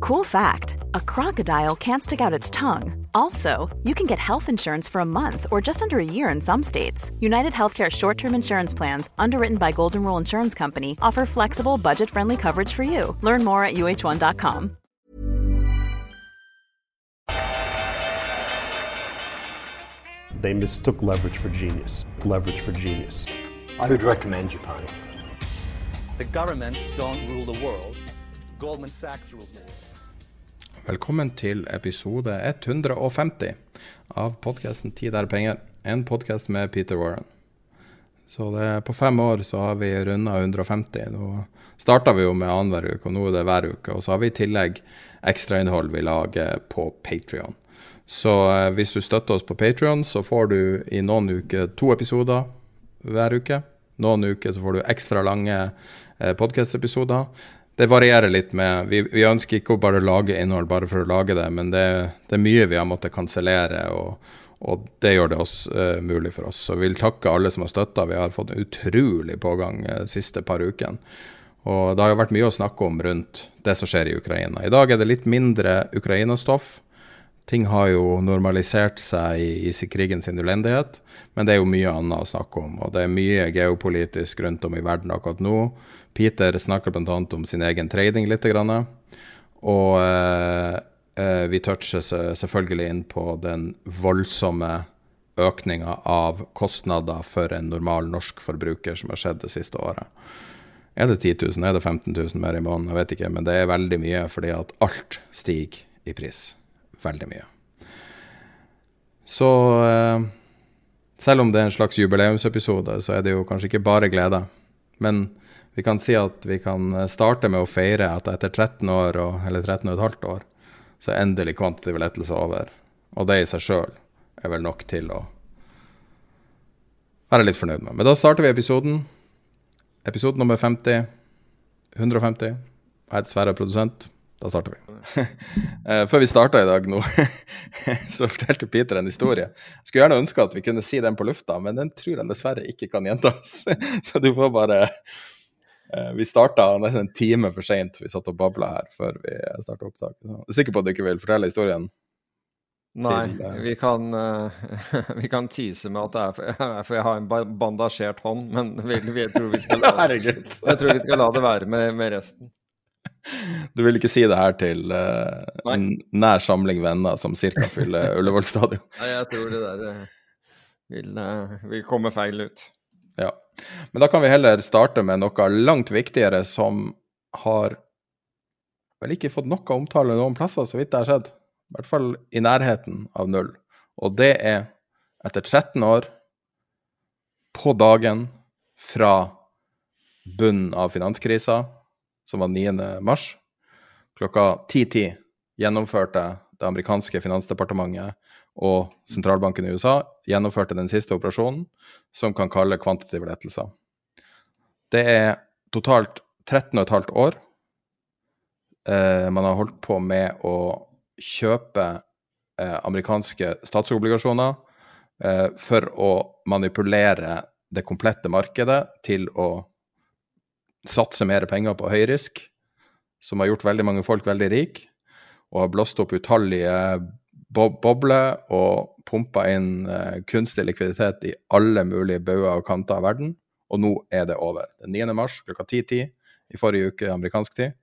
Cool fact a crocodile can't stick out its tongue. Also, you can get health insurance for a month or just under a year in some states. United Healthcare short term insurance plans, underwritten by Golden Rule Insurance Company, offer flexible, budget friendly coverage for you. Learn more at uh1.com. They mistook leverage for genius. Leverage for genius. I would recommend Japan. The governments don't rule the world. Goldman Sachs rules the world. Velkommen til episode 150 av podkasten 'Tid er penger'. En podkast med Peter Warren. Så det, på fem år så har vi runda 150. Nå starta vi jo med annenhver uke, og nå er det hver uke. Og så har vi i tillegg ekstrainnhold vi lager på Patrion. Så eh, hvis du støtter oss på Patrion, så får du i noen uker to episoder hver uke. Noen uker så får du ekstra lange eh, podkast-episoder. Det varierer litt med vi, vi ønsker ikke å bare lage innhold bare for å lage det, men det, det er mye vi har måttet kansellere, og, og det gjør det også uh, mulig for oss. Så vi vil takke alle som har støtta. Vi har fått en utrolig pågang de siste par ukene. Og det har jo vært mye å snakke om rundt det som skjer i Ukraina. I dag er det litt mindre Ukraina-stoff. Ting har jo normalisert seg i, i krigens ulendighet, men det er jo mye annet å snakke om. Og det er mye geopolitisk rundt om i verden akkurat nå. Peter snakker bl.a. om sin egen trading litt. Og eh, eh, vi toucher selvfølgelig inn på den voldsomme økninga av kostnader for en normal norsk forbruker som har skjedd det siste året. Er det 10 000, er det 15 000 mer i måneden? Jeg vet ikke, men det er veldig mye fordi at alt stiger i pris. Veldig mye. Så eh, selv om det er en slags jubileumsepisode, så er det jo kanskje ikke bare glede. Men vi kan si at vi kan starte med å feire at etter 13 år, og, eller 13 15 år, så er endelig kvantitativ lettelse over. Og det i seg sjøl er vel nok til å være litt fornøyd med. Men da starter vi episoden. Episode nummer 50. 150. Jeg heter Sverre, produsent. Da starter vi. Eh, Før vi starta i dag nå, så fortalte Peter en historie. Jeg skulle gjerne ønske at vi kunne si den på lufta, men den tror jeg dessverre ikke kan gjentas. Så du får bare Vi starta nesten en time for seint. Vi satt og babla her før vi starta opptaket. Jeg er sikker på at du ikke vil fortelle historien? Nei, til, eh, vi kan, uh, vi kan tease med at det er for, for jeg har en bandasjert hånd, men vi, vi, jeg, tror vi skal la, jeg tror vi skal la det være med, med resten. Du vil ikke si det her til uh, en nær samling venner som cirka fyller Ullevål stadion? Nei, jeg tror det der eh, vil, uh, vil komme feil ut. Ja. Men da kan vi heller starte med noe langt viktigere som har vel ikke fått noe omtale noen plasser, så vidt det har skjedd. I hvert fall i nærheten av null. Og det er etter 13 år, på dagen fra bunnen av finanskrisa, som var 9. mars, klokka 10.10 gjennomførte det amerikanske finansdepartementet og sentralbanken i USA gjennomførte den siste operasjonen, som kan kalle kvantitative lettelser. Det er totalt 13,5 år eh, man har holdt på med å kjøpe eh, amerikanske statsobligasjoner eh, for å manipulere det komplette markedet til å satse mer penger på høyrisk, som har gjort veldig mange folk veldig rike, og har blåst opp utallige bobler og pumpa inn eh, kunstig likviditet i alle mulige bauger og kanter av verden. Og nå er det over. Den 9. mars klokka 10.10 i forrige uke amerikansk tid.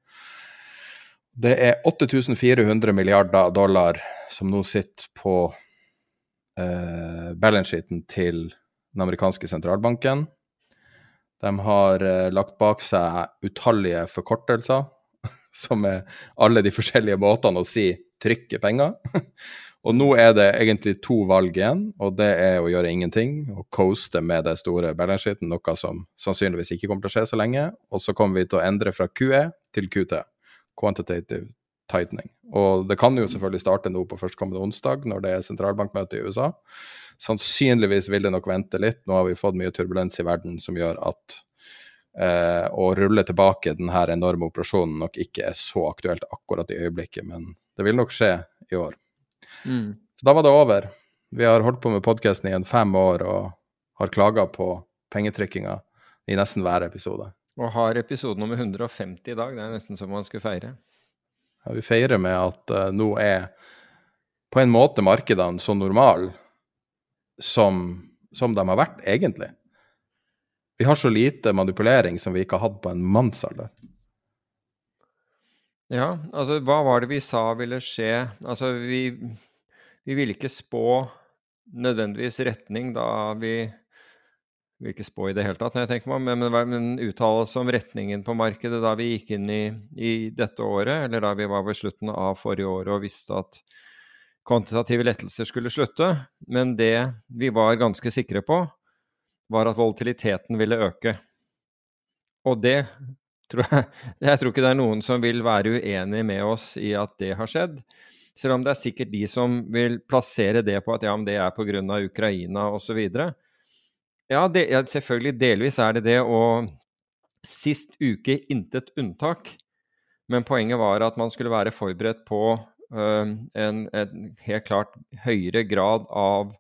Det er 8400 milliarder dollar som nå sitter på eh, balance-sheeten til den amerikanske sentralbanken. De har eh, lagt bak seg utallige forkortelser, som er alle de forskjellige måtene å si trykke penger. og nå er det egentlig to valg igjen, og det er å gjøre ingenting og coaste med det store balance-sheeten, noe som sannsynligvis ikke kommer til å skje så lenge. Og så kommer vi til å endre fra QE til QT, quantitative tightening. Og det kan jo selvfølgelig starte nå på førstkommende onsdag, når det er sentralbankmøte i USA. Sannsynligvis vil det nok vente litt. Nå har vi fått mye turbulens i verden som gjør at eh, å rulle tilbake denne enorme operasjonen nok ikke er så aktuelt akkurat i øyeblikket, men det vil nok skje i år. Mm. Så da var det over. Vi har holdt på med podkasten i en fem år og har klaga på pengetrykkinga i nesten hver episode. Og har episode nummer 150 i dag. Det er nesten som man skulle feire. Ja, vi feirer med at uh, nå er på en måte markedene så normale som, som de har vært, egentlig. Vi har så lite manipulering som vi ikke har hatt på en mannsalder. Ja, altså hva var det vi sa ville skje? Altså vi, vi ville ikke spå nødvendigvis retning da vi vil ikke spå i det hele tatt, jeg tenker meg, men, men, men uttalelse om retningen på markedet da vi gikk inn i, i, dette året, eller da vi var ved slutten av forrige år og visste at kvantitative lettelser skulle slutte. Men det vi var ganske sikre på, var at volatiliteten ville øke. Og det tror jeg Jeg tror ikke det er noen som vil være uenig med oss i at det har skjedd. Selv om det er sikkert de som vil plassere det på at ja, men det er pga. Ukraina osv. Ja, det, ja, selvfølgelig delvis er det det. Og sist uke intet unntak. Men poenget var at man skulle være forberedt på uh, en, en, helt klart høyere grad av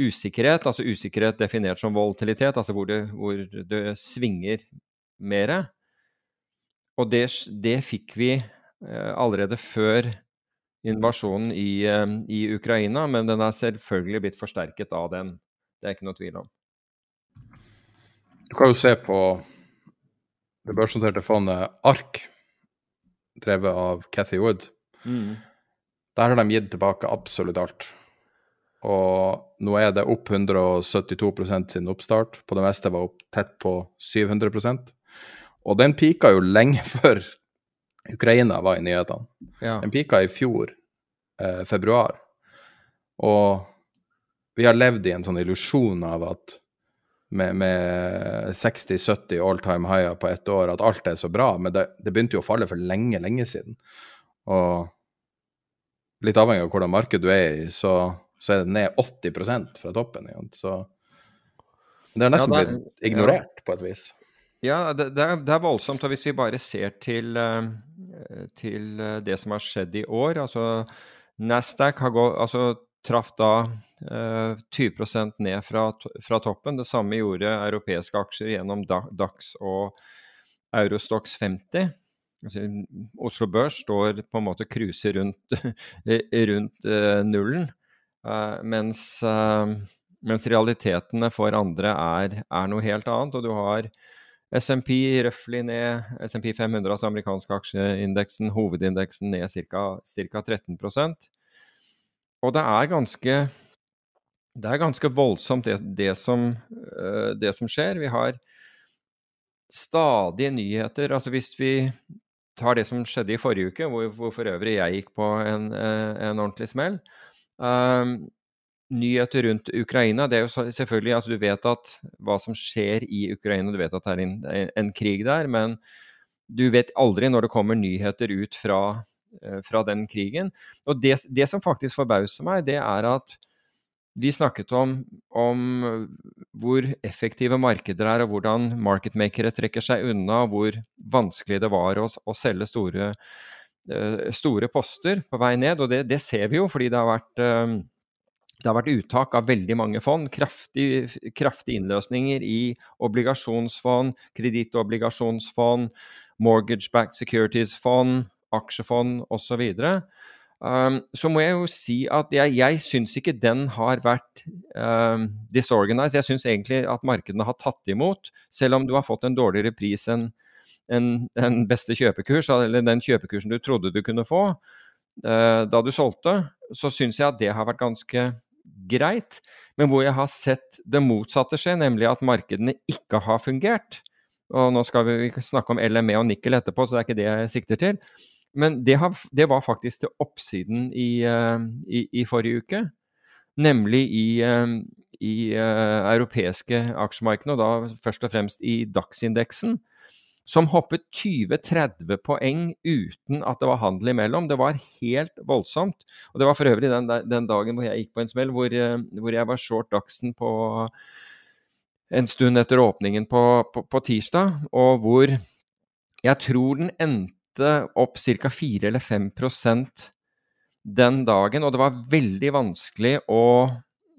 usikkerhet. Altså usikkerhet definert som volatilitet, altså hvor det, hvor det svinger mer. Og det, det fikk vi uh, allerede før invasjonen i, uh, i Ukraina, men den er selvfølgelig blitt forsterket av den. Det er ikke noe tvil om. Du kan jo se på det børsnoterte fondet ARK, drevet av Cathy Wood. Mm. Der har de gitt tilbake absolutt alt. Og nå er det opp 172% siden oppstart. På det meste var opp tett på 700% Og den pika jo lenge før Ukraina var i nyhetene. Ja. Den pika i fjor, eh, februar. Og vi har levd i en sånn illusjon av at med, med 60-70 all time higher på ett år, at alt er så bra. Men det, det, begynte jo å falle for lenge, lenge siden. Og litt avhengig av hvordan marked du er i, så, så er det ned 80% fra toppen. Så det har nesten ja, det er, blitt ignorert ja. på et vis. Ja, det, det, er, det, er, voldsomt. Og hvis vi bare ser til, uh, til uh, det som har skjedd i år altså Nasdaq har gått altså traff da eh, 20% ned fra, fra, toppen. Det samme gjorde europeiske aksjer gjennom DAX og Eurostox 50. Altså, Oslo Børs står på en måte cruiser rundt, rundt eh, nullen, eh, mens, eh, mens, realitetene for andre er, er, noe helt annet. Og du har SMP røftlig ned, SMP 500, altså amerikanske aksjeindeksen, hovedindeksen ned ca. 13% og det er ganske det er ganske voldsomt, det, det, som, uh, det, som, skjer. Vi har stadige nyheter. Altså hvis vi tar det som skjedde i forrige uke, hvor, hvor for øvrig jeg gikk på en, en ordentlig smell. Uh, nyheter rundt Ukraina, det er jo selvfølgelig at du vet at hva som skjer i Ukraina. Du vet at det er en, en krig der, men du vet aldri når det kommer nyheter ut fra Eh, fra den krigen. Og det, det, som faktisk forbauser meg, det er at vi snakket om, om, hvor effektive markeder er, og hvordan marketmakere trekker seg unna, og hvor vanskelig det var å, å selge store, store, poster på vei ned. Og det, det, ser vi jo, fordi det har vært uh, det har vært uttak av veldig mange fond. Kraftige kraftig innløsninger i obligasjonsfond, kredittobligasjonsfond, mortgage-backed securities-fond, aksjefond osv. Um, så må jeg jo si at jeg, jeg syns ikke den har vært disorganized. Jeg syns egentlig at markedene har tatt imot, selv om du har fått en dårligere pris enn en, en beste kjøpekurs, eller den kjøpekursen du trodde du kunne få eh, da du solgte, så syns jeg at det har vært ganske greit. Men hvor jeg har sett det motsatte skje, nemlig at markedene ikke har fungert. Og nå skal vi snakke om LME og nikkel etterpå, så det er ikke det jeg sikter til. Men det, har, det, var faktisk til oppsiden i, uh, i, i, forrige uke. Nemlig i, uh, i uh, europeiske aksjemarkedene, og da først og fremst i DAX-indeksen. Som hoppet 20-30 poeng uten at det var handel imellom. Det var helt voldsomt. Og det var for øvrig den, den dagen hvor jeg gikk på en smell, hvor, eh, hvor jeg var short Dagsen på en stund etter åpningen på, på, på, tirsdag, og hvor jeg tror den endte opp ca. 4 eller 5% den dagen. Og det var veldig vanskelig å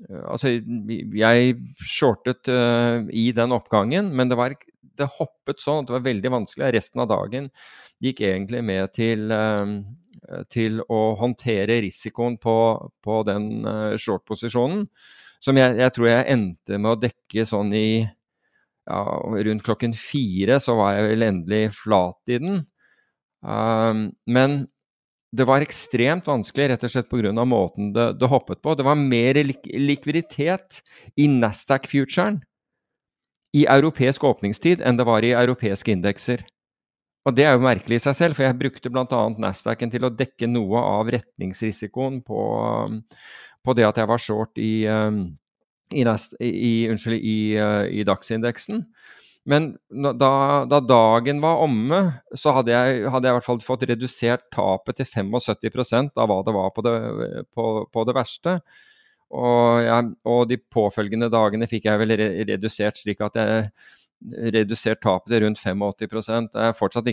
Altså, jeg shortet uh, i den oppgangen, men det var det hoppet sånn at det var veldig vanskelig. Resten av dagen gikk egentlig med til, uh, til å håndtere risikoen på, på den uh, short-posisjonen. Som jeg, jeg, tror jeg endte med å dekke sånn i ja, rundt klokken fire, så var jeg vel endelig flat i den. Um, men det var ekstremt vanskelig rett og slett pga. måten det, det, hoppet på. Det var mer lik likviditet i Nasdaq-futuren i europeisk åpningstid enn det var i europeiske indekser. Og det er jo merkelig i seg selv, for jeg brukte bl.a. Nasdaqen til å dekke noe av retningsrisikoen på, på det at jeg var short i, um, i, i, unnskyld, i, uh, dagsindeksen. Men da, da, dagen var omme, så hadde jeg, hadde jeg, i hvert fall fått redusert tapet til 75% av hva det var på det, på, på det verste. Og, jeg, og, de påfølgende dagene fikk jeg vel redusert slik at jeg redusert tapet til rundt 85 Jeg har fortsatt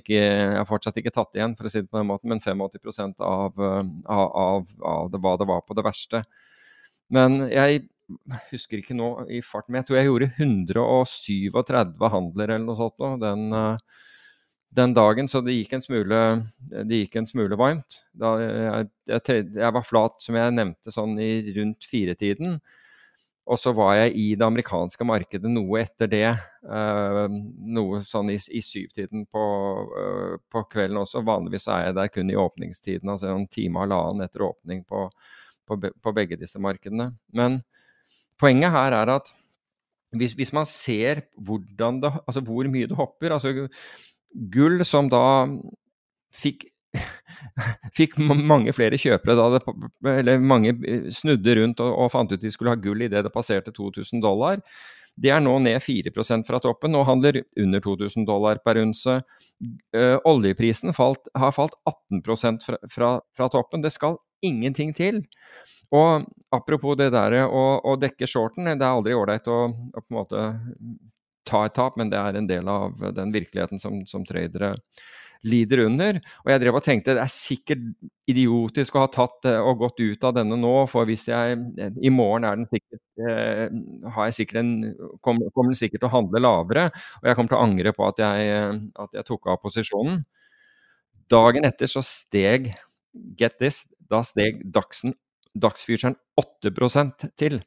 fortsatt ikke tatt igjen, for å si det på den måten, men 85 av, av, av, av det, hva det var på det verste. Men jeg husker ikke nå i farten, men jeg tror jeg gjorde 137 handler eller noe sånt den, eh, den, dagen. Så det gikk en smule, det gikk en smule varmt. Jeg, jeg, jeg, var flat, som jeg nevnte, sånn i rundt firetiden. Og så var jeg i det amerikanske markedet noe etter det. Uh, noe sånn i, i syvtiden på, uh, på, kvelden også. Vanligvis er jeg der kun i åpningstiden, altså en time og halvannen etter åpning på, på, på begge disse markedene. Men Poenget her er at hvis, hvis man ser det, altså hvor mye det hopper altså Gull som da fikk fikk mange flere kjøpere da det, eller mange eh, snudde rundt og, og fant ut de skulle ha gull idet det passerte 2000 dollar. Det er nå ned 4% fra toppen, nå handler under 2000 dollar per unse. Uh, oljeprisen falt, har falt 18 fra, fra, fra toppen. Det skal ingenting til. Og apropos det der å, å dekke shorten, det er aldri ålreit å, å, ta et tap, men det er en del av den virkeligheten som, som tradere lider under. Og jeg drev og tenkte det er sikkert idiotisk å ha tatt eh, og gått ut av denne nå, for hvis jeg I morgen er den sikkert eh, har jeg sikkert en, kommer, kommer den sikkert til å handle lavere, og jeg kommer til å angre på at jeg, at jeg tok av posisjonen. Dagen etter så steg Get this, da steg Dagsen dagsfuturen 8% til.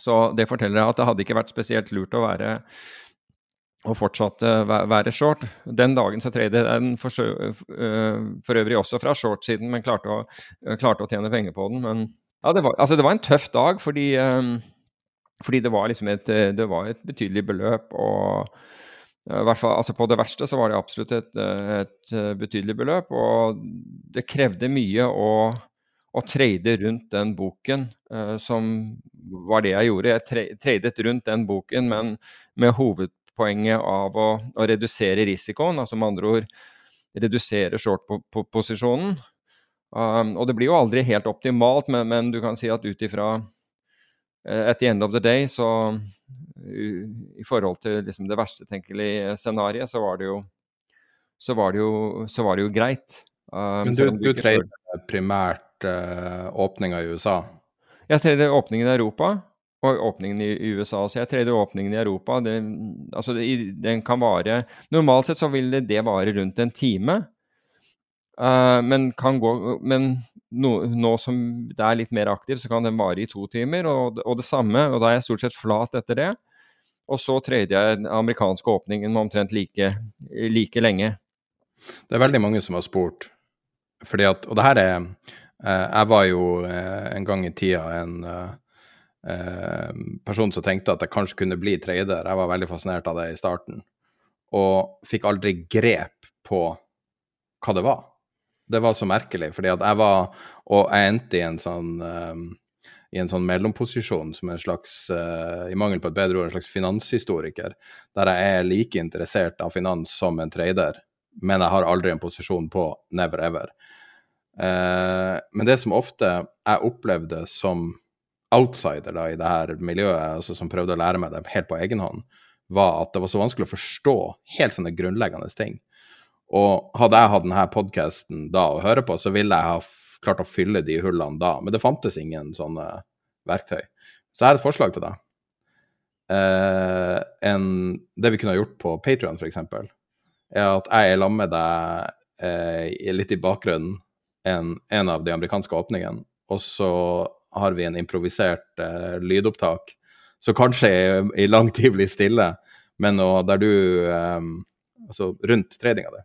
Så det forteller at det hadde ikke vært spesielt lurt å være og fortsatt være short. Den dagen så tradet den for, øh, for, øvrig også fra short-siden, men klarte å, klarte å, tjene penger på den. Men ja, det var, altså det var en tøff dag, fordi, fordi det var liksom et, det var et betydelig beløp. og i hvert fall, altså På det verste så var det absolutt et, et betydelig beløp, og det krevde mye å og trade rundt den boken, uh, som var det jeg gjorde. Jeg tradet rundt den boken, men med hovedpoenget av å, å redusere risikoen, altså med andre ord redusere short-posisjonen. Um, og det blir jo aldri helt optimalt, men, men du kan si at ut ifra uh, at the end of the day, så uh, i forhold til liksom, det verste tenkelige scenarioet, så var det jo så var det jo, så var det jo greit. Um, men du, du, du trader primært uh, åpninga i USA? Jeg tredje åpningen i Europa og åpningen i USA. Så jeg tredje åpningen i Europa. Det, altså det, den kan vare Normalt sett så vil det vare rundt en time. Uh, men, gå, men no, nå som det er litt mer aktiv, så kan den vare i to timer. Og, og, det samme, og da er jeg stort sett flat etter det. Og så tredje jeg amerikanske åpningen omtrent like, like lenge. Det er veldig mange som har spurt, fordi at, og det her er Eh, jeg var jo eh, en gang i tida en eh, person som tenkte at jeg kanskje kunne bli trader. Jeg var veldig fascinert av det i starten, og fikk aldri grep på hva det var. Det var så merkelig, fordi at jeg var Og jeg endte i en sånn i en sånn mellomposisjon som en slags, uh, i mangel på et bedre ord, en slags finanshistoriker, der jeg er like interessert av finans som en trader, men jeg har aldri en posisjon på never ever. Uh, men det som ofte jeg opplevde som outsider da, i det her miljøet, altså som prøvde å lære meg det helt på egen hånd, var at det var så vanskelig å forstå helt sånne grunnleggende ting. Og hadde jeg hatt denne podkasten da å høre på, så ville jeg ha klart å fylle de hullene da. Men det fantes ingen sånne verktøy. Så jeg har et forslag til deg. Eh, en, det vi kunne ha gjort på Patrion, f.eks., er at jeg er sammen med deg eh, litt i bakgrunnen en, en, av de amerikanske åpningene, og så har vi en improvisert eh, lydopptak så kanskje i, i lang tid blir stille, men nå, der du eh, Altså rundt tradinga di.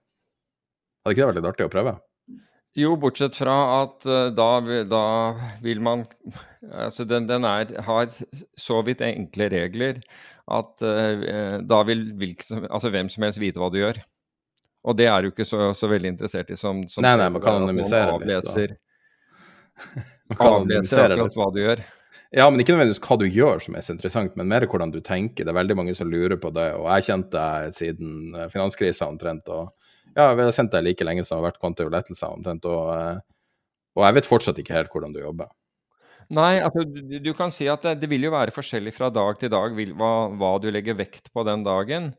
Hadde ikke det vært litt artig å prøve? Jo, bortsett fra at uh, da, da, vil man Altså, den, den er, har så vidt enkle regler at uh, da vil hvilken, altså, hvem som helst vite hva du gjør. Og det er du ikke så, så veldig interessert i som, som Nei, nei, man kan anonymisere litt. man kan anonymisere akkurat hva du gjør. Ja, men ikke nødvendigvis hva du gjør som er så interessant, men mer hvordan du tenker. Det er veldig mange som lurer på det, og jeg kjente deg siden eh, finanskrisa omtrent. og ja, vi har sendt deg like lenge som det har vært kvantitative omtrent, og, eh, og, jeg vet fortsatt ikke helt hvordan du jobber. Nei, altså, du, du kan si at det, det, vil jo være forskjellig fra dag til dag hva, hva, du legger vekt på den dagen.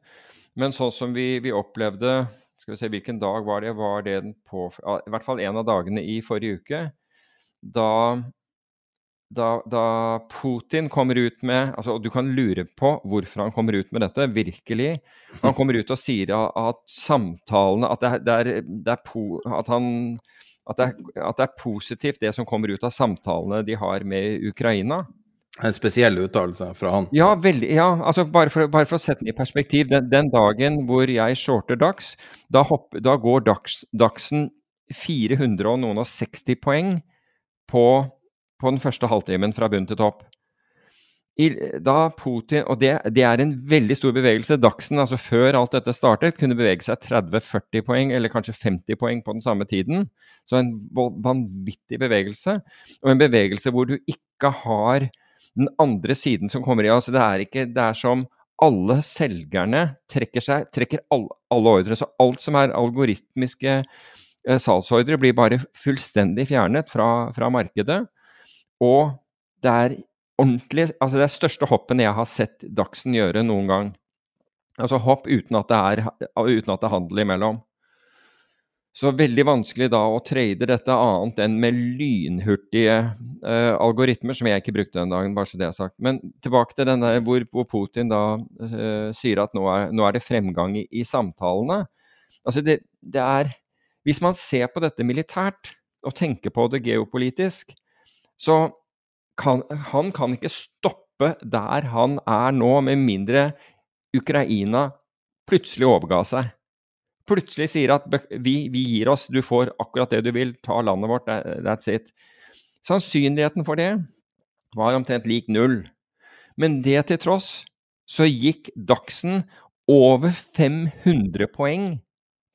Men sånn som vi, vi, opplevde Skal vi se, hvilken dag var det? Var det på, I hvert fall en av dagene i forrige uke. Da da, da, Putin kommer ut med altså, Du kan lure på hvorfor han kommer ut med dette, virkelig. Han kommer ut og sier at samtalene At, det, det er, det er at, han, at, det at det er positivt, det som kommer ut av samtalene de har med Ukraina. En spesiell uttalelse fra han? Ja, veldig, ja altså bare, for, bare for, å sette den i perspektiv. Den, den dagen hvor jeg shorter Dax, da, hopp, da går Dax, Daxen 400 og noen og 60 poeng på på den første halvtimen fra bunn til topp. I, da Putin, og det, det, er en veldig stor bevegelse. Dagsen, altså før alt dette startet, kunne bevege seg 30-40 poeng, eller kanskje 50 poeng på den samme tiden. Så en vanvittig bevegelse. Og en bevegelse hvor du ikke har den andre siden som kommer i. altså Det er ikke, det er som alle selgerne trekker seg, trekker alle, alle ordre. Så alt som er algoritmiske eh, salgsordre, blir bare fullstendig fjernet fra, fra markedet. Og det er ordentlig Altså det er største hoppen jeg har sett Dagsen gjøre noen gang. Altså hopp uten at det er, uten at det er handel imellom. Så veldig vanskelig da å trade dette annet enn med lynhurtige uh, algoritmer, som jeg ikke brukte den dagen, bare så det er sagt. Men tilbake til den der hvor, hvor Putin da uh, sier at nå er, nå er, det fremgang i, i samtalene. Altså det, det, er Hvis man ser på dette militært, og tenker på det geopolitisk, så kan, han kan ikke stoppe der han er nå, med mindre Ukraina plutselig overga seg. Plutselig sier at vi, vi, gir oss, du får akkurat det du vil, ta landet vårt, that's it. Sannsynligheten for det var omtrent lik null. Men det til tross så gikk Dagsen over 500 poeng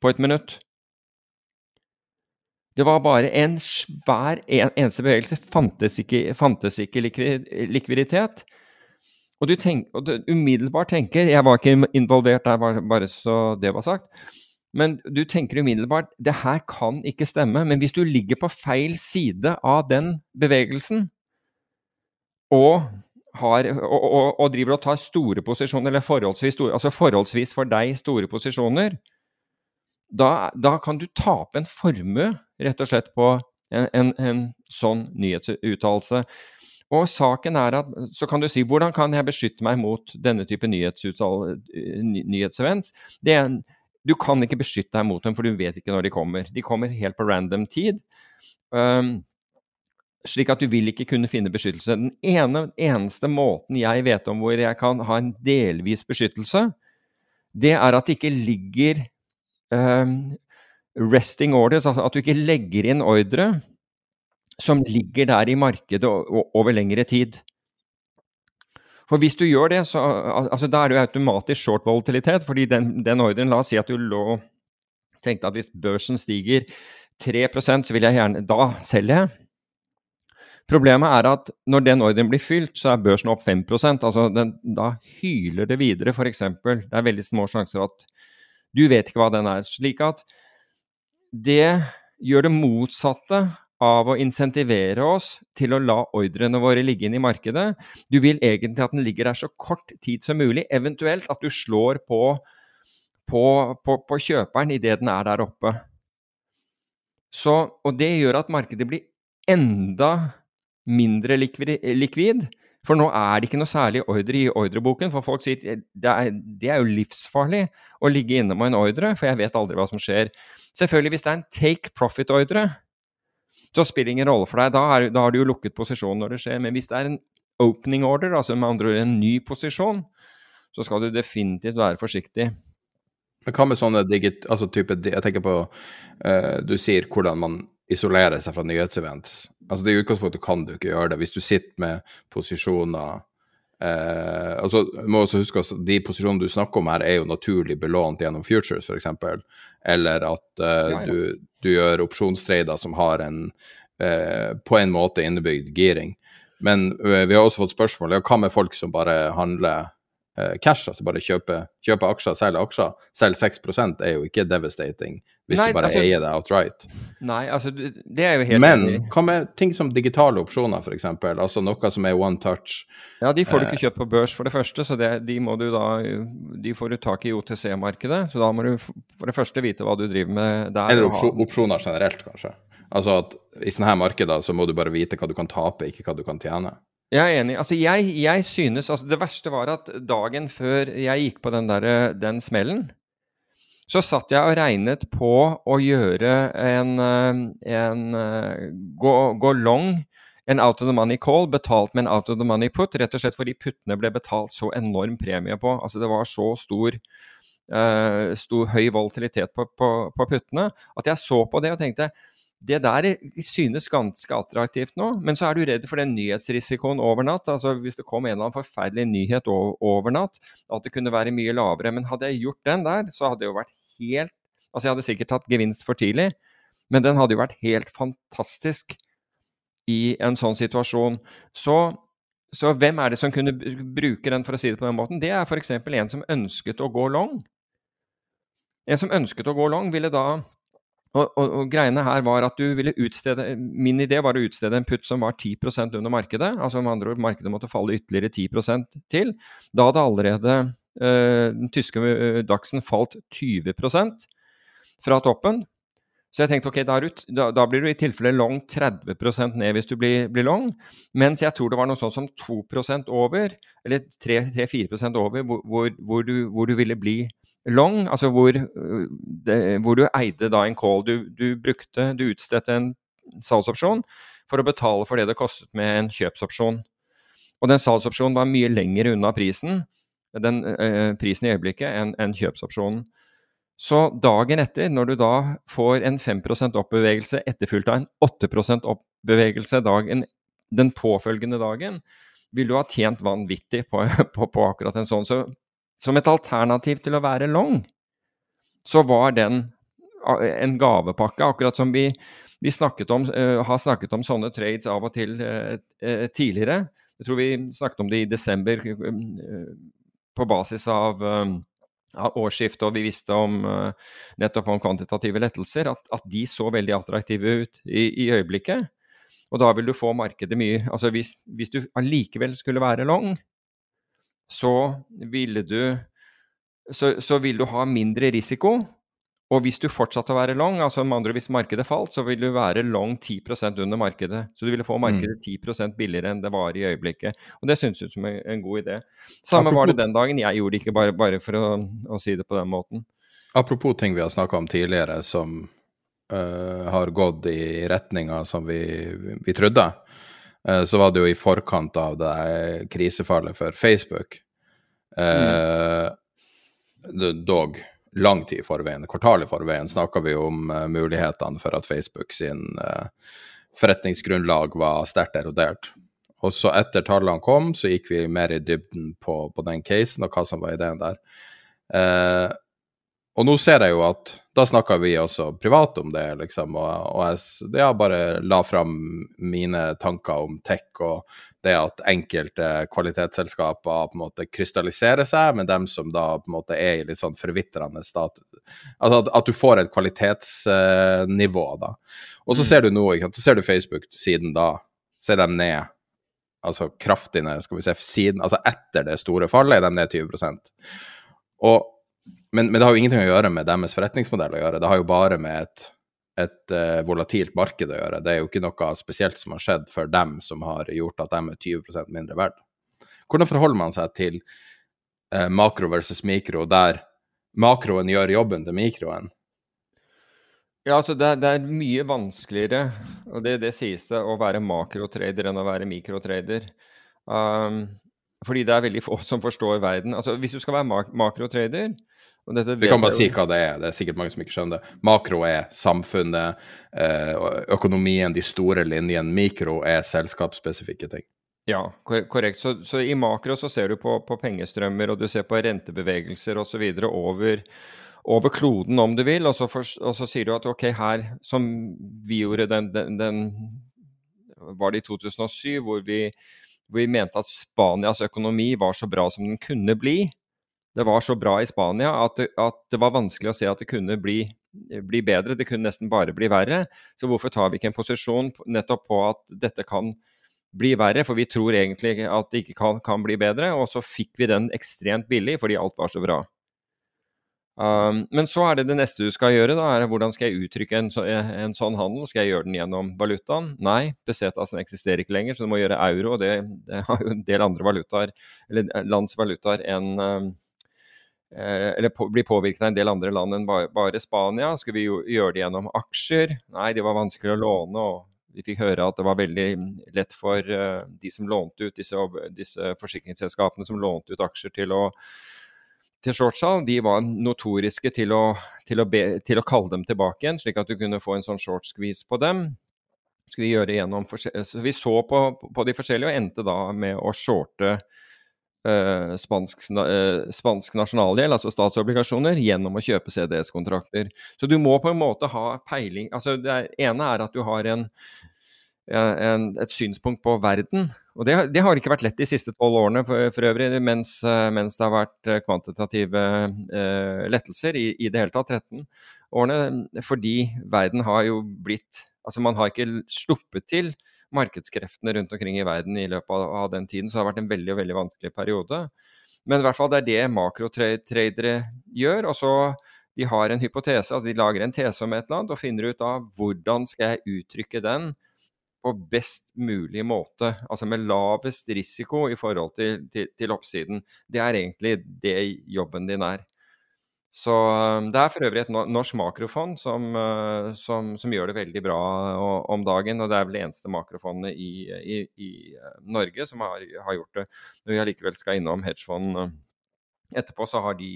på et minutt. Det var bare en svær en, eneste bevegelse. Fantes ikke, fantes ikke likviditet. Og du, tenk, og du, umiddelbart tenker Jeg var ikke involvert der, bare så det var sagt. Men du tenker umiddelbart det her kan ikke stemme. Men hvis du ligger på feil side av den bevegelsen, og, har, og, og, og driver og tar store posisjoner, eller forholdsvis, store, altså forholdsvis for deg store posisjoner, da, da, kan du tape en formue, rett og slett, på en, en, en sånn nyhetsuttalelse. Og saken er at, Så kan du si hvordan kan jeg beskytte meg mot denne type nyhetsevents? Du kan ikke beskytte deg mot dem, for du vet ikke når de kommer. De kommer helt på random tid. Um, slik at du vil ikke kunne finne beskyttelse. Den ene, eneste måten jeg vet om hvor jeg kan ha en delvis beskyttelse, det er at det ikke ligger um, resting orders, altså at du ikke legger inn ordre som ligger der i markedet over lengre tid. For hvis du gjør det, så altså, da er det jo automatisk short volatilitet, fordi den, den ordren La oss si at du lå tenkte at hvis børsen stiger 3% så vil jeg gjerne Da selger jeg. Problemet er at når den ordren blir fylt, så er børsen opp 5% altså den, Da hyler det videre, f.eks. Det er veldig små sjanser at du vet ikke hva den er. Slik at det gjør det motsatte av å insentivere oss til å la ordrene våre ligge inn i markedet. Du vil egentlig at den ligger der så kort tid som mulig, eventuelt at du slår på, på, på, på kjøperen idet den er der oppe. Så, og det gjør at markedet blir enda mindre likvid. For nå er det ikke noe særlig ordre i ordreboken. For folk sier det er, det er jo livsfarlig å ligge inne med en ordre, for jeg vet aldri hva som skjer. Selvfølgelig, hvis det er en take profit-ordre, så spiller ingen rolle for deg. Da, er, da har du jo lukket posisjonen når det skjer. Men hvis det er en opening order, altså med andre ord en ny posisjon, så skal du definitivt være forsiktig. Men hva med sånne digit... Altså type Jeg tenker på uh, Du sier hvordan man isolerer seg fra nyhetsevents. Altså det I utgangspunktet kan du ikke gjøre det. Hvis du sitter med posisjoner eh, altså må også huske at de posisjonene du snakker om her, er jo naturlig belånt gjennom futures, f.eks. Eller at eh, ja, ja. Du, du, gjør opsjonstrader som har en eh, på en måte innebygd giring. Men eh, vi har også fått spørsmål ja, hva med folk som bare handler cash, altså bare kjøpe, kjøpe aksjer, selge aksjer. Selv 6% er jo ikke devastating hvis Nei, du bare altså, eier det outright. Nei, altså det er jo helt Men hva med ting som digitale opsjoner, f.eks.? Altså noe som er one touch? Ja, de får du ikke eh, kjøpt på børs, for det første, så det, de må du da De får du tak i OTC-markedet, så da må du for det første vite hva du driver med der. Eller opsjoner generelt, kanskje. Altså at i sånne her markeder så må du bare vite hva du kan tape, ikke hva du kan tjene. Jeg er enig. Altså, jeg, jeg synes altså, Det verste var at dagen før jeg gikk på den, der, den smellen, så satt jeg og regnet på å gjøre en, en gå, gå, long, en out of the money call, betalt med en out of the money put, rett og slett fordi puttene ble betalt så enorm premie på. Altså det var så stor, uh, stor høy volatilitet på, på, på puttene at jeg så på det og tenkte det der synes ganske attraktivt nå, men så er du redd for den nyhetsrisikoen over natt. Altså Hvis det kom en eller annen forferdelig nyhet over natt, at det kunne være mye lavere. Men hadde jeg gjort den der, så hadde det jo vært helt Altså jeg hadde sikkert tatt gevinst for tidlig, men den hadde jo vært helt fantastisk i en sånn situasjon. Så, så hvem er det som kunne bruke den, for å si det på den måten? Det er f.eks. en som ønsket å gå long. En som ønsket å gå long, ville da og, og, og, greiene her var at du ville utstede Min idé var å utstede en putt som var 10 under markedet. Altså med andre ord, markedet måtte falle ytterligere 10% til. Da hadde allerede øh, den tyske øh, Dachsen falt 20% fra toppen. Så jeg tenkte ok, da, da, da, blir du i tilfelle long 30% ned hvis du blir, blir, long. Mens jeg tror det var noe sånn som 2% over, eller 3-4 over, hvor, hvor, hvor, du, hvor, du, ville bli long. Altså hvor, øh, det, du eide da en call. Du, du brukte, du utstedte en salgsopsjon for å betale for det det kostet med en kjøpsopsjon. Og den salgsopsjonen var mye lenger unna prisen, den øh, prisen i øyeblikket, enn en kjøpsopsjonen. Så dagen etter, når du da får en 5% oppbevegelse etterfulgt av en 8% oppbevegelse dagen, den påfølgende dagen, vil du ha tjent vanvittig på, på, på akkurat en sånn. Så som et alternativ til å være long, så var den en gavepakke, akkurat som vi, vi snakket om, uh, har snakket om sånne trades av og til uh, uh, tidligere. Jeg tror vi snakket om det i desember på basis av av årsskiftet, og vi visste om uh, nettopp om kvantitative lettelser, at, at, de så veldig attraktive ut i, i, øyeblikket. Og da vil du få markedet mye Altså hvis, hvis du allikevel skulle være long, så ville du så, så vil du ha mindre risiko, og hvis du fortsatte å være long, altså med andre hvis markedet falt, så vil du være long 10% under markedet. Så du ville få markedet 10 mm. billigere enn det var i øyeblikket. Og det syntes ut som en, god idé. Samme var det den dagen. Jeg gjorde det ikke bare, bare for å, å, si det på den måten. Apropos ting vi har snakka om tidligere som uh, har gått i retninga som vi, vi trodde, uh, så var det jo i forkant av det krisefallet for Facebook. Uh, mm. Dog lang tid i forveien, kvartal i forveien, snakka vi om uh, mulighetene for at Facebook sin uh, forretningsgrunnlag var sterkt erodert. Og så etter tallene kom, så gikk vi mer i dybden på, på den casen og hva som var ideen der. Uh, og nå ser jeg jo at da snakka vi også privat om det, liksom, og, og jeg, jeg bare la fram mine tanker om tech og det at enkelte kvalitetsselskaper på en måte krystalliserer seg, med dem som da på en måte er i litt sånn forvitrende stat. Altså at, at du får et kvalitetsnivå, da. Og så mm. ser du nå, ikke sant, så ser du Facebook siden da, så er de ned altså kraftig ned, skal vi se, siden, altså etter det store fallet er de ned 20% og men, men, det har jo ingenting å gjøre med deres forretningsmodell å gjøre. Det har jo bare med et, et uh, volatilt marked å gjøre. Det er jo ikke noe spesielt som har skjedd for dem som har gjort at de er 20% mindre verdt. Hvordan forholder man seg til uh, makro versus mikro, der makroen gjør jobben til mikroen? Ja, altså det, det er mye vanskeligere, og det, det sies det, å være makrotrader enn å være mikrotrader. Um, fordi det er veldig få som forstår verden. Altså, hvis du skal være mak makrotrader Vi kan bare si hva det er. Det er sikkert mange som ikke skjønner det. Makro er samfunnet, eh, økonomien, de store linjene. Mikro er selskapsspesifikke ting. Ja, korrekt. Så, så, i makro så ser du på, på pengestrømmer, og du ser på rentebevegelser osv. over over kloden, om du vil, og så, for, og så, sier du at ok, her, som vi gjorde den, den, den Var det i 2007, hvor vi vi mente at Spanias økonomi var så bra som den kunne bli. Det var så bra i Spania at det, at det var vanskelig å se at det kunne bli, bli, bedre. Det kunne nesten bare bli verre. Så hvorfor tar vi ikke en posisjon nettopp på at dette kan bli verre? For vi tror egentlig at det ikke kan, kan bli bedre. Og så fikk vi den ekstremt billig fordi alt var så bra. Um, men så er det det neste du skal gjøre. da, er Hvordan skal jeg uttrykke en, så, en sånn handel? Skal jeg gjøre den gjennom valutaen? Nei, pesetasen eksisterer ikke lenger, så du må gjøre euro. og det, det, har jo en del andre valutaer, eller eh, lands valutaer enn um, eller på, blir påvirket av en del andre land enn bare, bare Spania. Skulle vi jo, gjøre det gjennom aksjer? Nei, det var vanskelig å låne. og vi fikk høre at det var veldig lett for uh, de som lånte ut disse, disse forsikringsselskapene som lånte ut aksjer til å til shortsalg, de var notoriske til å, til, å be, til å, kalle dem tilbake igjen, slik at du kunne få en sånn short squeeze på dem. Vi gjøre gjennom så Vi så på, på, de forskjellige og endte da med å shorte uh, spansk, uh, spansk nasjonalgjeld, altså statsobligasjoner, gjennom å kjøpe CDS-kontrakter. Så du må på en måte ha peiling altså Det ene er at du har en en, et synspunkt på verden. Og det, det, har ikke vært lett de siste tolv årene for, for øvrig, mens, eh, mens, det har vært eh, kvantitative eh, lettelser i, i, det hele tatt, 13 årene. Fordi verden har jo blitt Altså man har ikke sluppet til markedskreftene rundt omkring i verden i løpet av, av den tiden, så det har vært en veldig, veldig vanskelig periode. Men i hvert fall det er det makrotradere gjør. og så de har en hypotese, altså de lager en tese om et eller annet og finner ut av hvordan skal jeg uttrykke den på best mulig måte. Altså med lavest risiko i forhold til, til, til oppsiden. Det er egentlig det jobben din er. Så um, Det er for øvrig et norsk makrofond som, uh, som, som gjør det veldig bra om dagen. Og det er vel det eneste makrofondet i, i, i uh, Norge som har, har, gjort det. Når vi allikevel skal innom hedgefond etterpå, så har de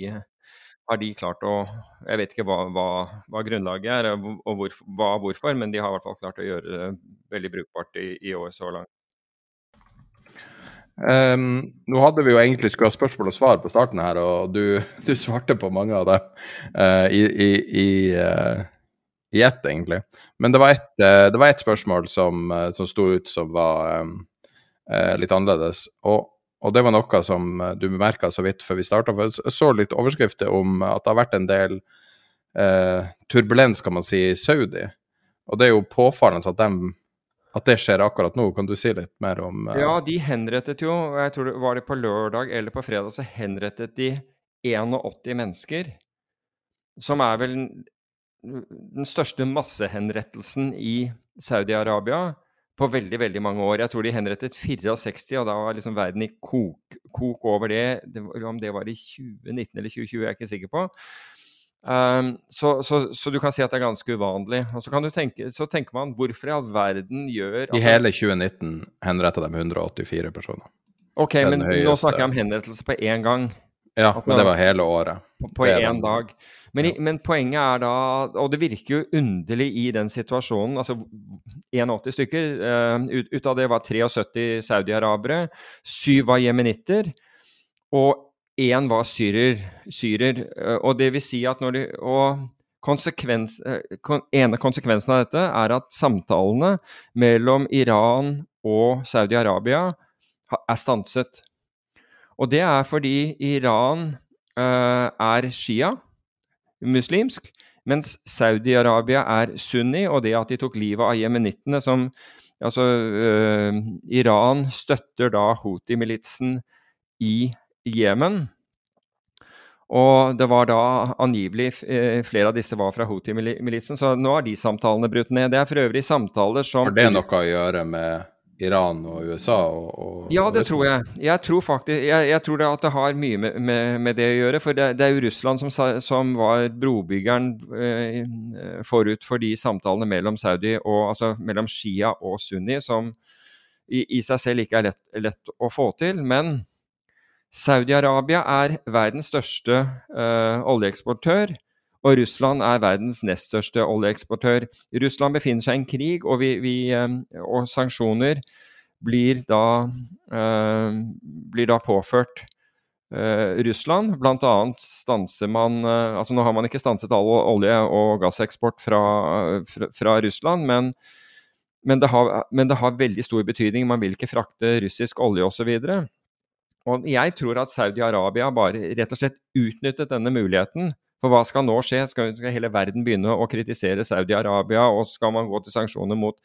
har de klart å Jeg vet ikke hva, hva, hva grunnlaget er og hvor, hva, hvorfor, men de har i hvert fall klart å gjøre det veldig brukbart i, i år så langt. Um, nå hadde vi jo egentlig skulle ha spørsmål og svar på starten her, og du, du svarte på mange av dem uh, i, i, uh, i, ett, egentlig. Men det var ett, uh, var ett spørsmål som, som sto ut som var um, litt annerledes. Og og det var noe som eh, du bemerka så vidt før vi starta. Jeg så litt overskrifter om at det har vært en del eh, turbulens, kan man si, i Saudi. Og det er jo påfallende at, de, at, det skjer akkurat nå. Kan du si litt mer om eh... Ja, de henrettet jo, jeg tror det var det på lørdag eller på fredag, så henrettet de 81 mennesker. Som er vel den største massehenrettelsen i Saudi-Arabia på veldig veldig mange år. Jeg tror de henrettet 64, og da var liksom verden i kok, kok over det. det. Om det var i 2019 eller 2020, jeg er ikke sikker på. Um, så, så, så, du kan si at det er ganske uvanlig. Og så, kan du tenke, så tenker man hvorfor i all verden gjør altså, I hele 2019 henretta de 184 personer. Ok, men høyeste... nå snakker jeg om henrettelse på én gang. Ja, men det var hele året. På én dag. Men, ja. men, poenget er da Og det virker jo underlig i den situasjonen. altså 81 stykker. Uh, ut, ut, av det var 73 saudi-arabere. Syv var jemenitter. Og én var syrer, syrer. Og det vil si at når de Og konsekvens, ene konsekvensen av dette er at samtalene mellom Iran og Saudi-Arabia er stanset. Og det er fordi Iran uh, er shia, muslimsk, mens Saudi-Arabia er sunni, og det at de tok livet av jemenittene som Altså, uh, Iran støtter da Houthi-militsen i Jemen. Og det var da angivelig uh, flere av disse var fra Houthi-militsen, så nå er de samtalene brutt ned. Det er for øvrig samtaler som Har det noe å gjøre med Iran og USA? Og, og ja, det tror jeg. Jeg tror faktisk jeg, jeg tror det at det har mye med, med, med det å gjøre. For det, det, er jo Russland som, som var brobyggeren eh, forut for de samtalene mellom Saudi og altså mellom Shia og Sunni, som i, i seg selv ikke er lett, lett å få til. Men Saudi-Arabia er verdens største eh, oljeeksportør. Og Russland er verdens nest største oljeeksportør. Russland befinner seg i en krig, og, vi, vi, eh, og sanksjoner blir da, uh, blir da påført uh, Russland. Blant annet stanser man uh, altså Nå har man ikke stanset all olje- og gasseksport fra, fra, fra Russland, men, men, det har, men det har veldig stor betydning. Man vil ikke frakte russisk olje osv. Og jeg tror at Saudi-Arabia bare rett og slett utnyttet denne muligheten for hva skal nå skje? Skal, skal hele verden begynne å kritisere Saudi-Arabia, og skal man gå til sanksjoner mot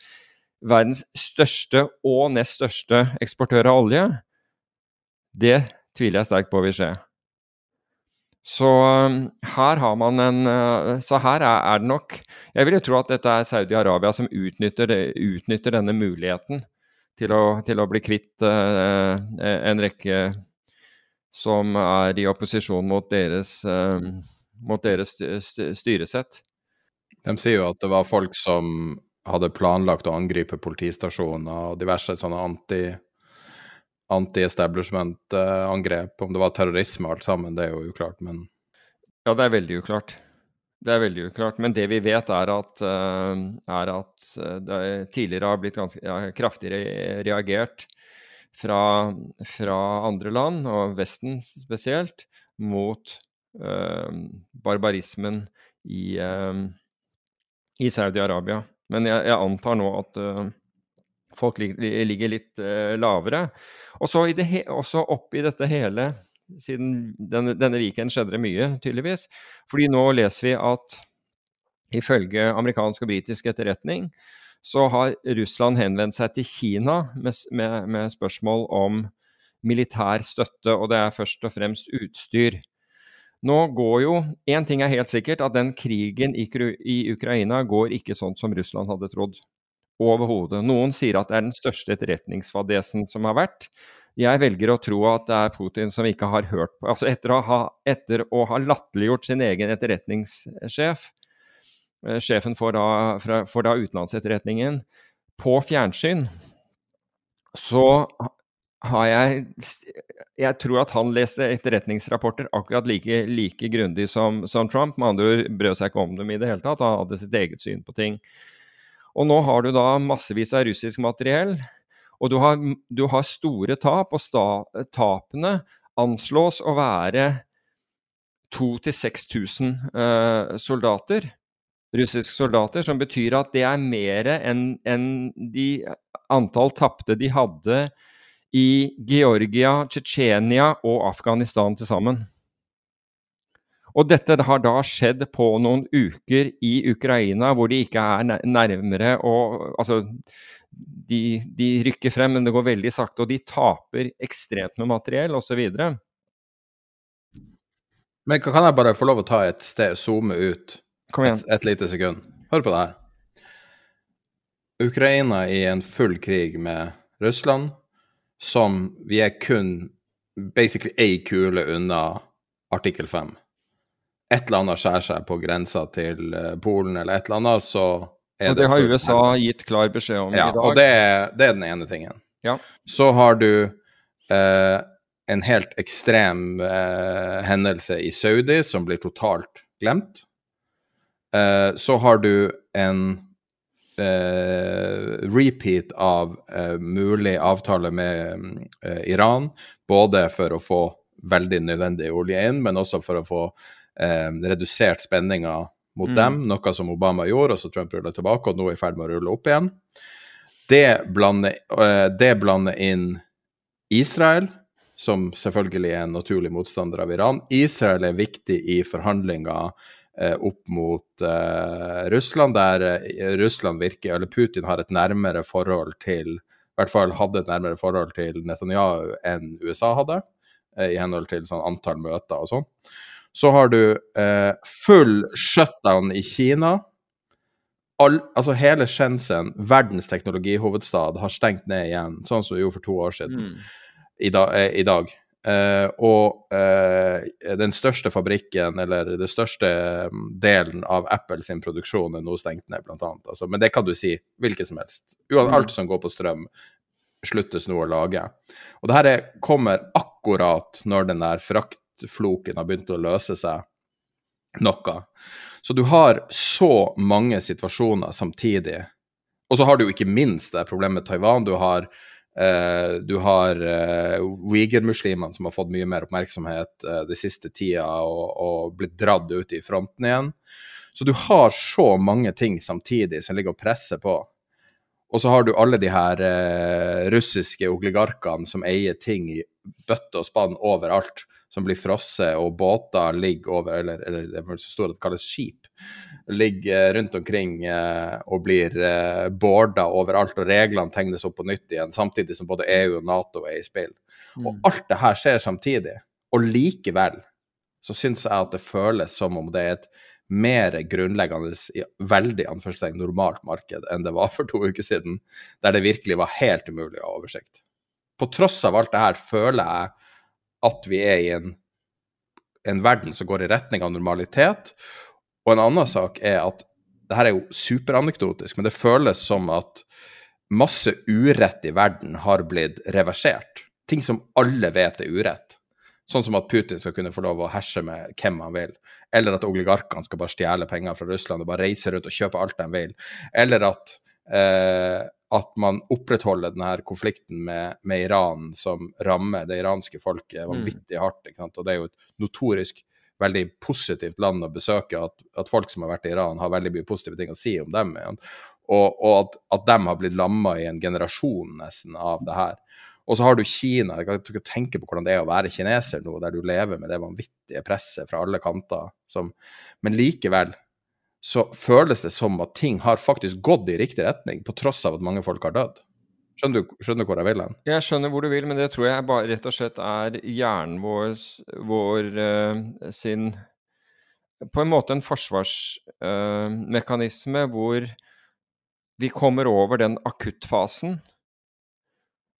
verdens største og nest største eksportør av olje? Det tviler jeg sterkt på vil skje. Så um, her har man en uh, Så her er, er det nok Jeg vil jo tro at dette er Saudi-Arabia som utnytter, utnytter, denne muligheten til å, til å bli kvitt uh, en rekke som er i opposisjon mot deres uh, mot deres styresett. De sier jo at det var folk som hadde planlagt å angripe politistasjoner og diverse sånne anti anti-establishment-angrep. Om det var terrorisme og alt sammen, det er jo uklart, men Ja, det er veldig uklart. Det er veldig uklart. Men det vi vet, er at, uh, er at eh, det tidligere har blitt ganske ja, kraftig reagert fra, fra, andre land, og Vesten spesielt, mot Eh, barbarismen i, eh, i Saudi-Arabia. Men jeg, jeg, antar nå at uh, folk ligger, ligger litt uh, lavere. Og så oppi dette hele, siden denne, denne weekenden skjedde det mye, tydeligvis. Fordi nå leser vi at ifølge amerikansk og britisk etterretning så har Russland henvendt seg til Kina med, med, med spørsmål om militær støtte, og det er først og fremst utstyr. Nå går jo Én ting er helt sikkert, at den krigen i, Ukraina går ikke sånn som Russland hadde trodd. Overhodet. Noen sier at det er den største etterretningsfadesen som har vært. Jeg velger å tro at det er Putin som ikke har hørt på Altså etter å ha, etter å ha latterliggjort sin egen etterretningssjef, eh, sjefen for da, for da utenlandsetterretningen, på fjernsyn, så har jeg Jeg tror at han leste etterretningsrapporter akkurat like, like grundig som, som, Trump. Med andre ord brød seg ikke om dem i det hele tatt. Han hadde sitt eget syn på ting. Og nå har du da massevis av russisk materiell, og du har, du har store tap. Og sta, tapene anslås å være 2000-6000 uh, soldater. Russiske soldater, som betyr at det er mer enn en de antall tapte de hadde i Georgia, Tsjetsjenia og Afghanistan til sammen. Og dette har da skjedd på noen uker i Ukraina, hvor de ikke er nærmere og Altså, de, de rykker frem, men det går veldig sakte, og de taper ekstremt med materiell osv. Men kan jeg bare få lov å ta et sted, zoome ut et, et lite sekund? Hør på det her. Ukraina i en full krig med Russland, som vi er kun basically ei kule unna artikkel 5. Et eller annet skjærer seg på grensa til eh, Polen eller et eller annet, så er det Og det har USA gitt klar beskjed om ja, i dag. Og det er, det er den ene tingen. Ja. Så har du eh, en helt ekstrem eh, hendelse i Saudi som blir totalt glemt. Eh, så har du en repeat av eh, mulig avtale med eh, Iran, både for å få veldig nødvendig olje inn, men også for å få eh, redusert spenninga mot mm. dem, noe som Obama gjorde, og så Trump rulla tilbake, og nå er i ferd med å rulle opp igjen. Det blander, eh, det blander inn Israel, som selvfølgelig er en naturlig motstander av Iran. Israel er viktig i forhandlinger eh, opp mot eh, Russland, der eh, Russland virker, eller Putin har et nærmere forhold til i hvert fall hadde et nærmere forhold til Netanyahu enn USA hadde, eh, i henhold til sånn antall møter og sånn. Så har du eh, full shutdown i Kina. All, altså hele Shenzhen, verdens teknologihovedstad, har stengt ned igjen, sånn som det gjorde for to år siden. Mm. I, da, eh, I, dag. Eh, og uh, den største fabrikken, eller den største mm, delen av Apple sin produksjon, er nå stengt ned, blant annet. Altså, men det kan du si hvilket som helst. Alt som går på strøm, sluttes nå å lage. Og det her kommer akkurat når den der fraktfloken har begynt å løse seg noe. Så du har så mange situasjoner samtidig. Og så har du jo ikke minst det problemet med Taiwan. Du har, eh, du har uh, Uyghur-muslimene som har fått mye mer oppmerksomhet uh, de siste tida og, og, blitt dratt ut i fronten igjen. Så du har så mange ting samtidig som ligger og presser på. Og så har du alle de her uh, russiske oligarkene som eier ting i bøtte og spann overalt som blir frosset, og båter ligger over, eller, eller det er så stort at det kalles skip, ligger rundt omkring eh, og blir eh, borda overalt, og reglene tegnes opp på nytt igjen, samtidig som både EU og Nato er i spill. Mm. Og alt det her skjer samtidig. Og likevel så syns jeg at det føles som om det er et mer grunnleggende, veldig anførselstegn normalt marked enn det var for to uker siden, der det virkelig var helt umulig å ha oversikt. På tross av alt det her føler jeg at vi er i en, en verden som går i retning av normalitet. Og en annen sak er at det her er jo superanekdotisk, men det føles som at masse urett i verden har blitt reversert. Ting som alle vet er urett. Sånn som at Putin skal kunne få lov å herse med hvem han vil. Eller at oligarkene skal bare stjele penger fra Russland og bare reise rundt og kjøpe alt de vil. Eller at eh, at man opprettholder denne konflikten med, med, Iran, som rammer det iranske folket mm. vanvittig hardt. Og det er jo et notorisk veldig positivt land å besøke. At, at, folk som har vært i Iran, har veldig mye positive ting å si om dem. Og, og at, at de har blitt lamma i en generasjon nesten av det her. Og så har du Kina. Jeg kan ikke tenke på hvordan det er å være kineser nå, der du lever med det vanvittige presset fra alle kanter. Som, men likevel så føles det som at ting har faktisk gått i riktig retning, på tross av at mange folk har dødd. Skjønner du, skjønner hvor jeg vil hen? Jeg skjønner hvor du vil, men det tror jeg bare rett og slett er hjernen vår, vår uh, sin På en måte en forsvarsmekanisme uh, hvor vi kommer over den akuttfasen.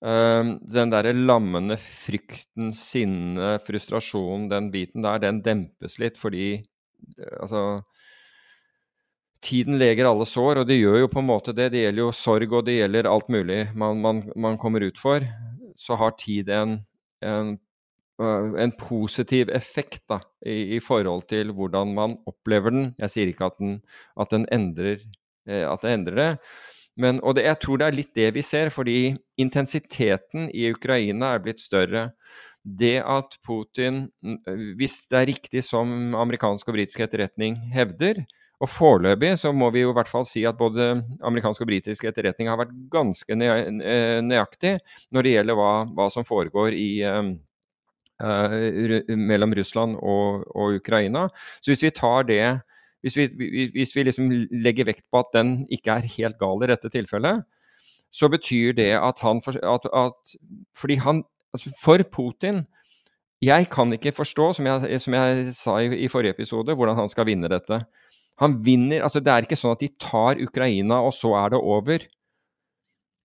Uh, den derre lammende frykten, sinnet, frustrasjonen, den biten der, den dempes litt fordi Altså Tiden leger alle sår, og det gjør jo på en måte det. Det gjelder jo sorg, og det gjelder alt mulig man, man, man kommer ut for. Så har tid en, en, øh, en positiv effekt da, i, i, forhold til hvordan man opplever den. Jeg sier ikke at den, at den endrer, eh, at det endrer det. Men, og det, jeg tror det er litt det vi ser, fordi intensiteten i Ukraina er blitt større. Det at Putin, hvis det er riktig som amerikansk og britisk etterretning hevder, og foreløpig så må vi jo i hvert fall si at både amerikansk og britisk etterretning har vært ganske eh, nøyaktig når det gjelder hva, hva som foregår i, uh, mellom Russland og, og, Ukraina. Så hvis vi tar det hvis vi, hvis vi liksom legger vekt på at den ikke er helt gal i dette tilfellet, så betyr det at han at, at, Fordi han altså For Putin Jeg kan ikke forstå, som jeg, som jeg sa i, i forrige episode, hvordan han skal vinne dette. Han vinner altså Det er ikke sånn at de tar Ukraina, og så er det over.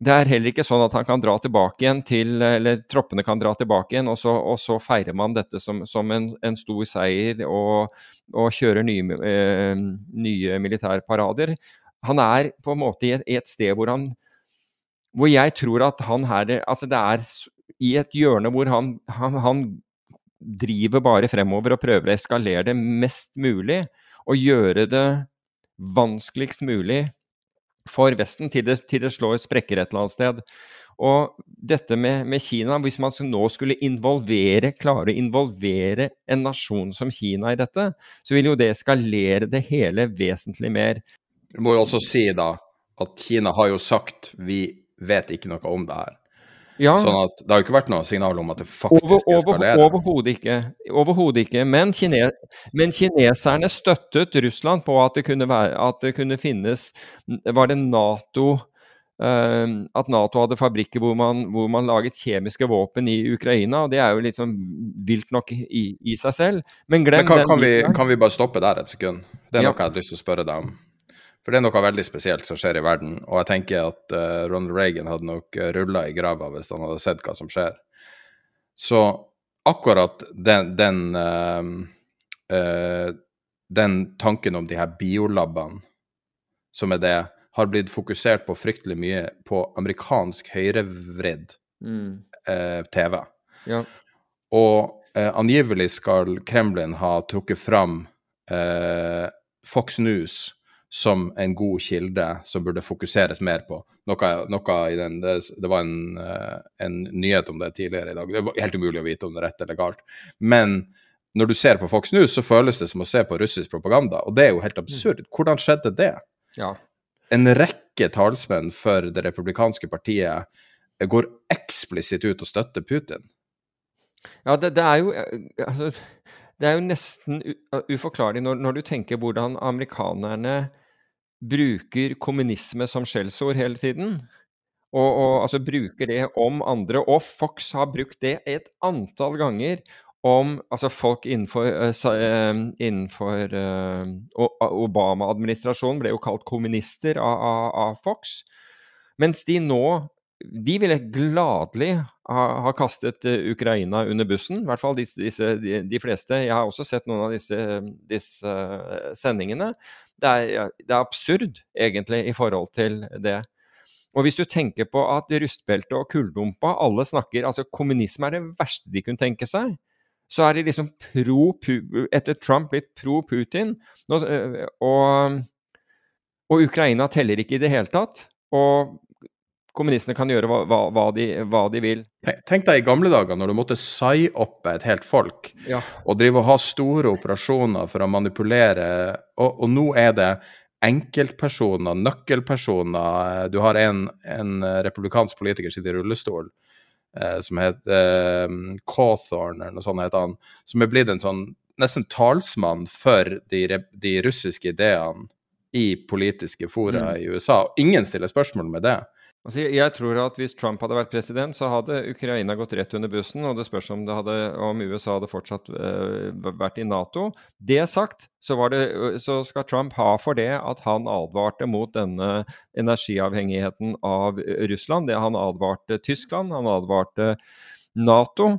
Det er heller ikke sånn at han kan dra tilbake igjen til Eller troppene kan dra tilbake igjen, og så, og så feirer man dette som, som en, en, stor seier og, og kjører nye, eh, nye militærparader. Han er på en måte i et, et, sted hvor han Hvor jeg tror at han her Altså, det er i et hjørne hvor han, han, han driver bare fremover og prøver å eskalere det mest mulig å gjøre det vanskeligst mulig for Vesten til det, til det slår sprekker et eller annet sted. Og dette med, med, Kina, hvis man nå skulle involvere, klare å involvere en nasjon som Kina i dette, så vil jo det eskalere det hele vesentlig mer. Du må jo også si da at Kina har jo sagt vi vet ikke noe om det her. Ja. Sånn at det har jo ikke vært noe signal om at det faktisk over, over, eskalerer. Overhodet ikke. Overhodet ikke. Men, kine, men, kineserne støttet Russland på at det kunne, være, at det kunne finnes Var det Nato Uh, at Nato hadde fabrikker hvor man, hvor man, laget kjemiske våpen i Ukraina. og Det er jo litt sånn vilt nok i, i seg selv. Men glem Men kan, kan, vi, kan, vi, bare stoppe der et sekund? Det er ja. noe jeg hadde lyst til å spørre deg om. For det er noe veldig spesielt som skjer i verden, og jeg tenker at uh, Ronald Reagan hadde nok uh, rulla i grava hvis han hadde sett hva som skjer. Så akkurat den, den, uh, uh, den tanken om de her biolabene, som er det, har blitt fokusert på fryktelig mye på amerikansk høyrevridd mm. TV. Ja. Og angivelig skal Kremlin ha trukket fram Fox News som en god kilde som burde fokuseres mer på. Noe, noe i den, det, det var en, eh, en, nyhet om det tidligere i dag. Det var helt umulig å vite om det er rett eller galt. Men når du ser på Fox News, så føles det som å se på russisk propaganda. Og det er jo helt absurd. Hvordan skjedde det? Ja. En rekke talsmenn for det republikanske partiet går eksplisitt ut og støtter Putin. Ja, det, det er jo eh, altså, Det er jo nesten uforklarlig når, når, du tenker hvordan amerikanerne bruker kommunisme som skjellsord hele tiden. Og, og, altså bruker det om andre. Og Fox har brukt det et antall ganger om altså folk innenfor, uh, innenfor uh, Obama-administrasjonen ble jo kalt kommunister av, av, av, Fox. Mens de nå De ville gladelig ha, ha kastet Ukraina under bussen. I hvert fall disse, disse, de, de, fleste. Jeg har også sett noen av disse, disse sendingene det er, det er absurd, egentlig, i forhold til det. Og hvis du tenker på at rustbelte og kulldumpa, alle snakker Altså, kommunisme er det verste de kunne tenke seg. Så er de liksom pro Etter Trump blitt pro Putin. Og, og Ukraina teller ikke i det hele tatt. Og kommunistene kan gjøre hva, hva, de, hva, de, vil. Tenk deg i gamle dager når du måtte psy-oppe et helt folk ja. og drive og ha store operasjoner for å manipulere, og, og nå er det enkeltpersoner, nøkkelpersoner. Du har en, en republikansk politiker sitter i rullestol, eh, som heter eh, Cawthorn, eller noe sånt heter han, som er blitt en sånn nesten talsmann for de, de russiske ideene i politiske fora mm. i USA. Og ingen stiller spørsmål med det. Altså, jeg tror at hvis Trump hadde vært president, så hadde Ukraina gått rett under bussen. Og det spørs om, det hadde, om USA hadde fortsatt uh, vært i Nato. Det sagt, så, det, så, skal Trump ha for det at han advarte mot denne energiavhengigheten av Russland. Det han advarte Tyskland, han advarte Nato.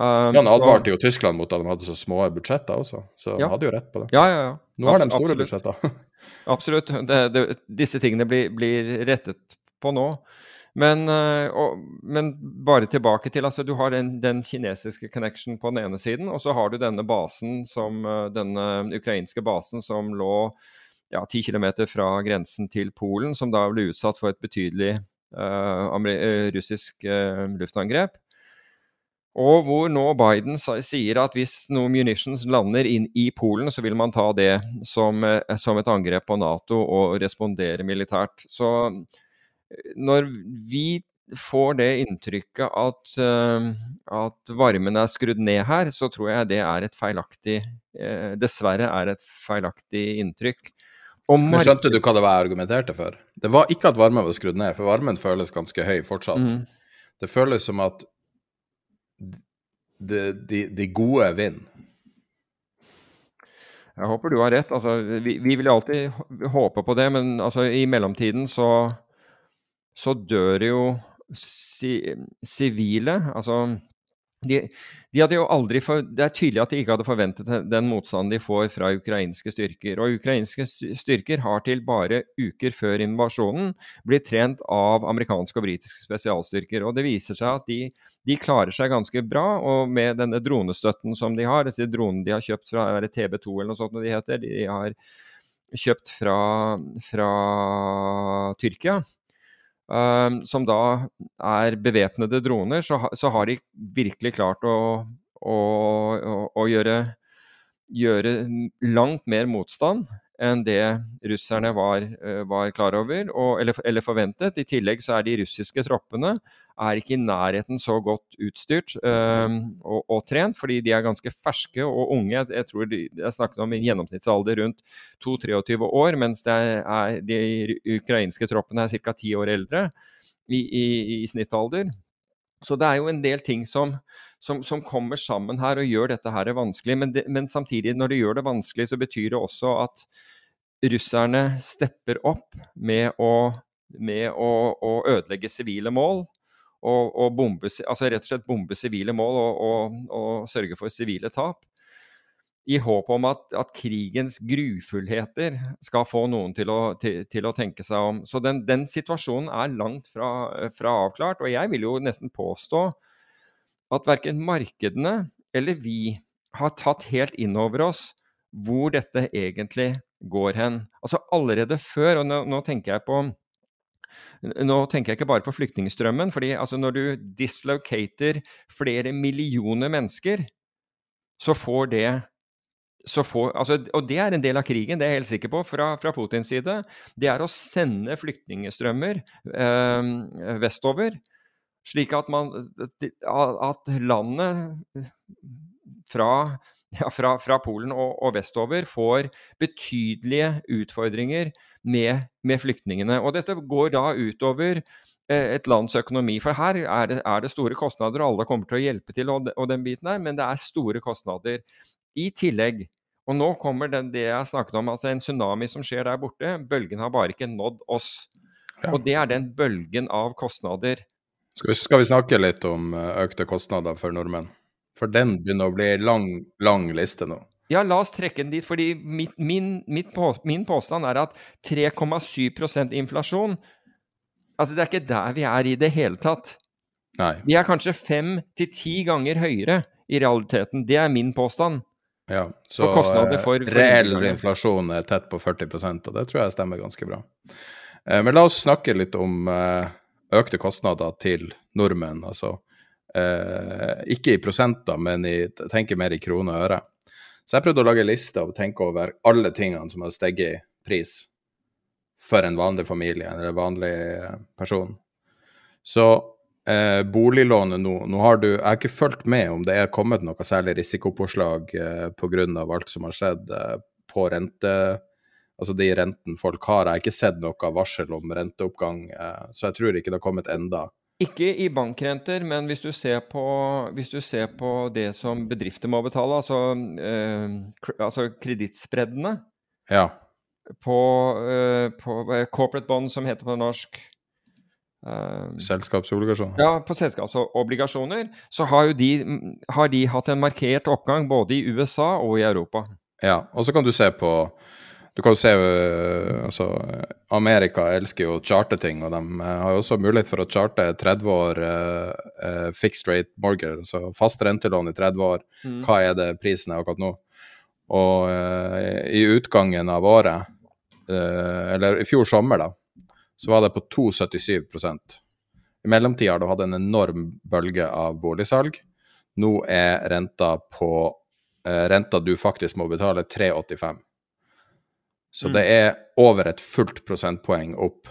Um, ja, han advarte jo Tyskland mot at de hadde så små budsjetter også, så ja. han hadde jo rett på det. Ja, ja, ja. Nå har de store Absolutt. budsjetter. Absolutt. Det, det, disse tingene blir, blir rettet på nå. Men, eh, og, men, bare tilbake til altså Du har den, den, kinesiske connection på den ene siden, og så har du denne basen som, eh, denne ukrainske basen som lå ja, 10 km fra grensen til Polen, som da ble utsatt for et betydelig uh, russisk uh, luftangrep. Og hvor nå Biden sier at hvis noen munitions lander inn i Polen, så vil man ta det som, som et angrep på Nato og respondere militært. Så når vi får det inntrykket at, uh, at, varmen er skrudd ned her, så tror jeg det er et feilaktig uh, Dessverre er et feilaktig inntrykk. Men Skjønte du hva det var jeg argumenterte for? Det var ikke at varmen var skrudd ned, for varmen føles ganske høy fortsatt. Mm. Det føles som at de, de, de gode vinner. Jeg håper du har rett. Altså, vi, vi vil alltid håpe på det, men altså, i mellomtiden så så dør jo sivile Altså de, de, hadde jo aldri for, Det er tydelig at de ikke hadde forventet den motstanden de får fra ukrainske styrker. Og ukrainske styrker har til bare uker før invasjonen blitt trent av amerikanske og britiske spesialstyrker. Og det viser seg at de, de klarer seg ganske bra. Og med denne dronestøtten som de har, disse dronene de har kjøpt fra TB2 eller noe sånt de heter, de har kjøpt fra, fra Tyrkia som da er bevæpnede droner, så, så, har de virkelig klart å, å, å, å gjøre, gjøre langt mer motstand enn det russerne var, eh, var klar over og, eller, eller, forventet. I tillegg så er de russiske troppene er ikke i nærheten så godt utstyrt øh, og, og, trent, fordi de er ganske ferske og unge. Jeg, tror de, jeg snakket om en gjennomsnittsalder rundt 2-23 år, mens er, de ukrainske troppene er ca. 10 år eldre i, i, i snittalder. Så det er jo en del ting som, som, som, kommer sammen her og gjør dette her vanskelig. Men, det, men, samtidig, når det gjør det vanskelig, så betyr det også at russerne stepper opp med å, med å, å ødelegge sivile mål. Og, og bombe, altså rett og slett bombe sivile mål og, og, og sørge for sivile tap i håp om at, at, krigens grufullheter skal få noen til å, til, til å tenke seg om. Så den, den situasjonen er langt fra, fra, avklart. Og jeg vil jo nesten påstå at verken markedene eller vi har tatt helt inn over oss hvor dette egentlig går hen. Altså allerede før, og nå, nå tenker jeg på nå tenker jeg ikke bare på flyktningstrømmen. fordi altså Når du dislocater flere millioner mennesker, så får det Får, altså, og det er en del av krigen, det er jeg helt sikker på, fra, fra Putins side. Det er å sende flyktningstrømmer eh, vestover, slik at, man, at landet fra, ja, fra, fra Polen og, og, vestover får betydelige utfordringer med, med, flyktningene. Og dette går da utover eh, et lands økonomi. For her er det, er det, store kostnader, og alle kommer til å hjelpe til, og den biten her, men det er store kostnader. I tillegg, og nå kommer det, det jeg snakket om, altså en tsunami som skjer der borte, bølgen har bare ikke nådd oss. Ja. Og det er den bølgen av kostnader. Skal vi, skal vi, snakke litt om eh, økte kostnader for nordmenn? For den begynner å bli lang, lang liste nå. Ja, la oss trekke den dit. fordi mitt, min, mitt på, min påstand er at 3,7% inflasjon Altså, det er ikke der vi er i det hele tatt. Nei. Vi er kanskje fem til ti ganger høyere i realiteten. Det er min påstand. Ja, så for for, for reell inflasjon er tett på 40% og det tror jeg stemmer ganske bra. Eh, men la oss snakke litt om eh, økte kostnader til nordmenn. Altså eh, ikke i prosenter, men i, tenker mer i kroner og øre. Så jeg prøvde å lage en liste og tenke over alle tingene som har steget i pris for en vanlig familie eller en vanlig eh, person. Så eh, boliglånet nå Nå har du Jeg har ikke fulgt med om det er kommet noe særlig risikopåslag eh, pga. alt som har skjedd eh, på rente Altså de renten folk har. Jeg har ikke sett noe varsel om renteoppgang, eh, så jeg tror ikke det har kommet enda. Ikke i bankrenter, men hvis du ser på, hvis du ser på det som bedrifter må betale, altså, eh, altså kredittspreddene ja. på, eh, på, eh, corporate bond, som heter på norsk, Uh, Selskapsobligasjoner? Ja, på selskapsobligasjoner så har, de, har de hatt en markert oppgang både i USA og i Europa. Ja, og så kan du se på Du kan jo se uh, altså Amerika elsker jo å charte ting, og de uh, har jo også mulighet for å charte 30 år fixed rate mortgage, altså fast rentelån i 30 år. Mm. Hva er det prisen er akkurat nå? Og i utgangen av året, eller i fjor sommer, da, så var det på 2,77 I mellomtida har du hatt en enorm bølge av boligsalg. Nå er renta på eh, renta du faktisk må betale, 3,85. Så mm. det er over et fullt prosentpoeng opp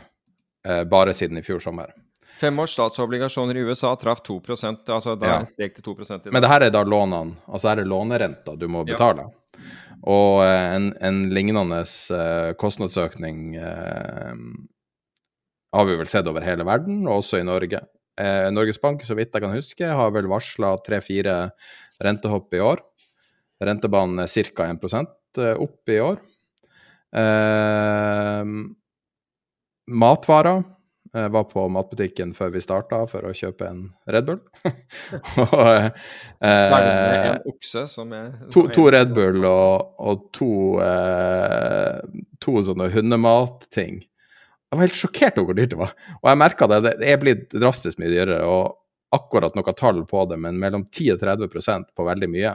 eh, bare siden i fjor sommer. Femårs statsobligasjoner i USA traff 2% altså da ja. steg til 2 i Men det her er da lånene, altså her er lånerenta du må betale. Ja. Og eh, en, en, lignende eh, kostnadsøkning eh, har vi vel sett over hele verden, og også i Norge. Eh, Norges Bank, så vidt jeg kan huske, har vel varsla tre-fire rentehopp i år. Rentebanen er ca. 1 eh, opp i år. Eh, matvarer. Jeg eh, var på matbutikken før vi starta for å kjøpe en Red Bull. og, eh, en okse som er To, to Red Bull og, og to, eh, to sånne hundematting. Jeg var helt sjokkert over hvor dyrt det var. Og jeg merka det, det er blitt drastisk mye dyrere. Og akkurat noe tall på det, men mellom 10 og 30 på veldig mye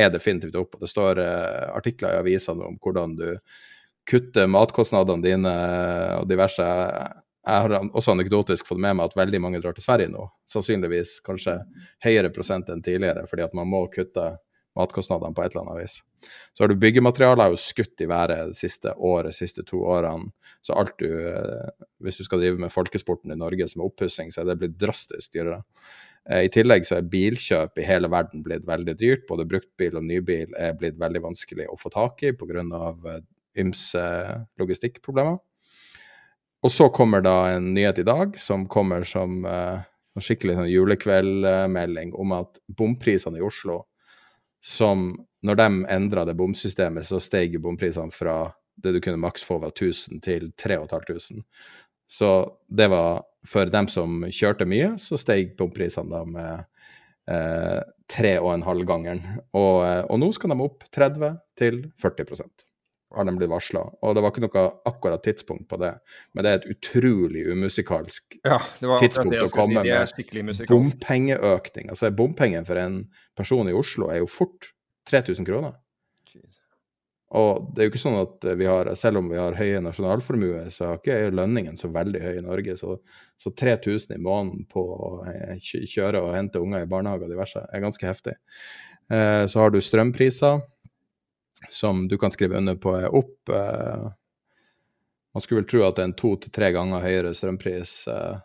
er definitivt opp. Og det står uh, artikler i avisene om hvordan du kutter matkostnadene dine og diverse. jeg har også anekdotisk fått med meg at veldig mange drar til Sverige nå. Sannsynligvis kanskje høyere prosent enn tidligere, fordi at man må kutte matkostnadene på et eller annet vis. Så har du byggematerialer er jo skutt i været det siste året, de siste to årene. Så alt du eh, Hvis du skal drive med folkesporten i Norge som er oppussing, så er det blitt drastisk dyrere. Eh, I tillegg så er bilkjøp i hele verden blitt veldig dyrt. Både bruktbil og nybil er blitt veldig vanskelig å få tak i pga. Eh, ymse logistikkproblemer. Og så kommer da en nyhet i dag som kommer som en skikkelig sånn julekveldmelding om at bomprisene i Oslo som Når de endra det bomsystemet, så steg jo bomprisene fra det du kunne maks få var 1000 til 3500. Så det var for dem som kjørte mye, så steg bomprisene da med eh, tre og en halv gangeren. Og, eh, og nå skal de opp 30 til 40 har den blitt varsla. Og det var ikke noe akkurat tidspunkt på det, men det er et utrolig umusikalsk ja, tidspunkt å komme si, med bompengeøkning. Altså Bompengen for en person i Oslo er jo fort 3000 kroner. Og det er jo ikke sånn at vi har, selv om vi har høye nasjonalformuer, så har ikke lønningen så veldig høy i Norge. Så, så 3000 i måneden på å kjøre og hente unger i barnehage og diverse er ganske heftig. Eh, så har du strømpriser som du kan skrive under på er opp. Eh, man skulle vel tro at det er en to til tre ganger høyere strømpris. Eh,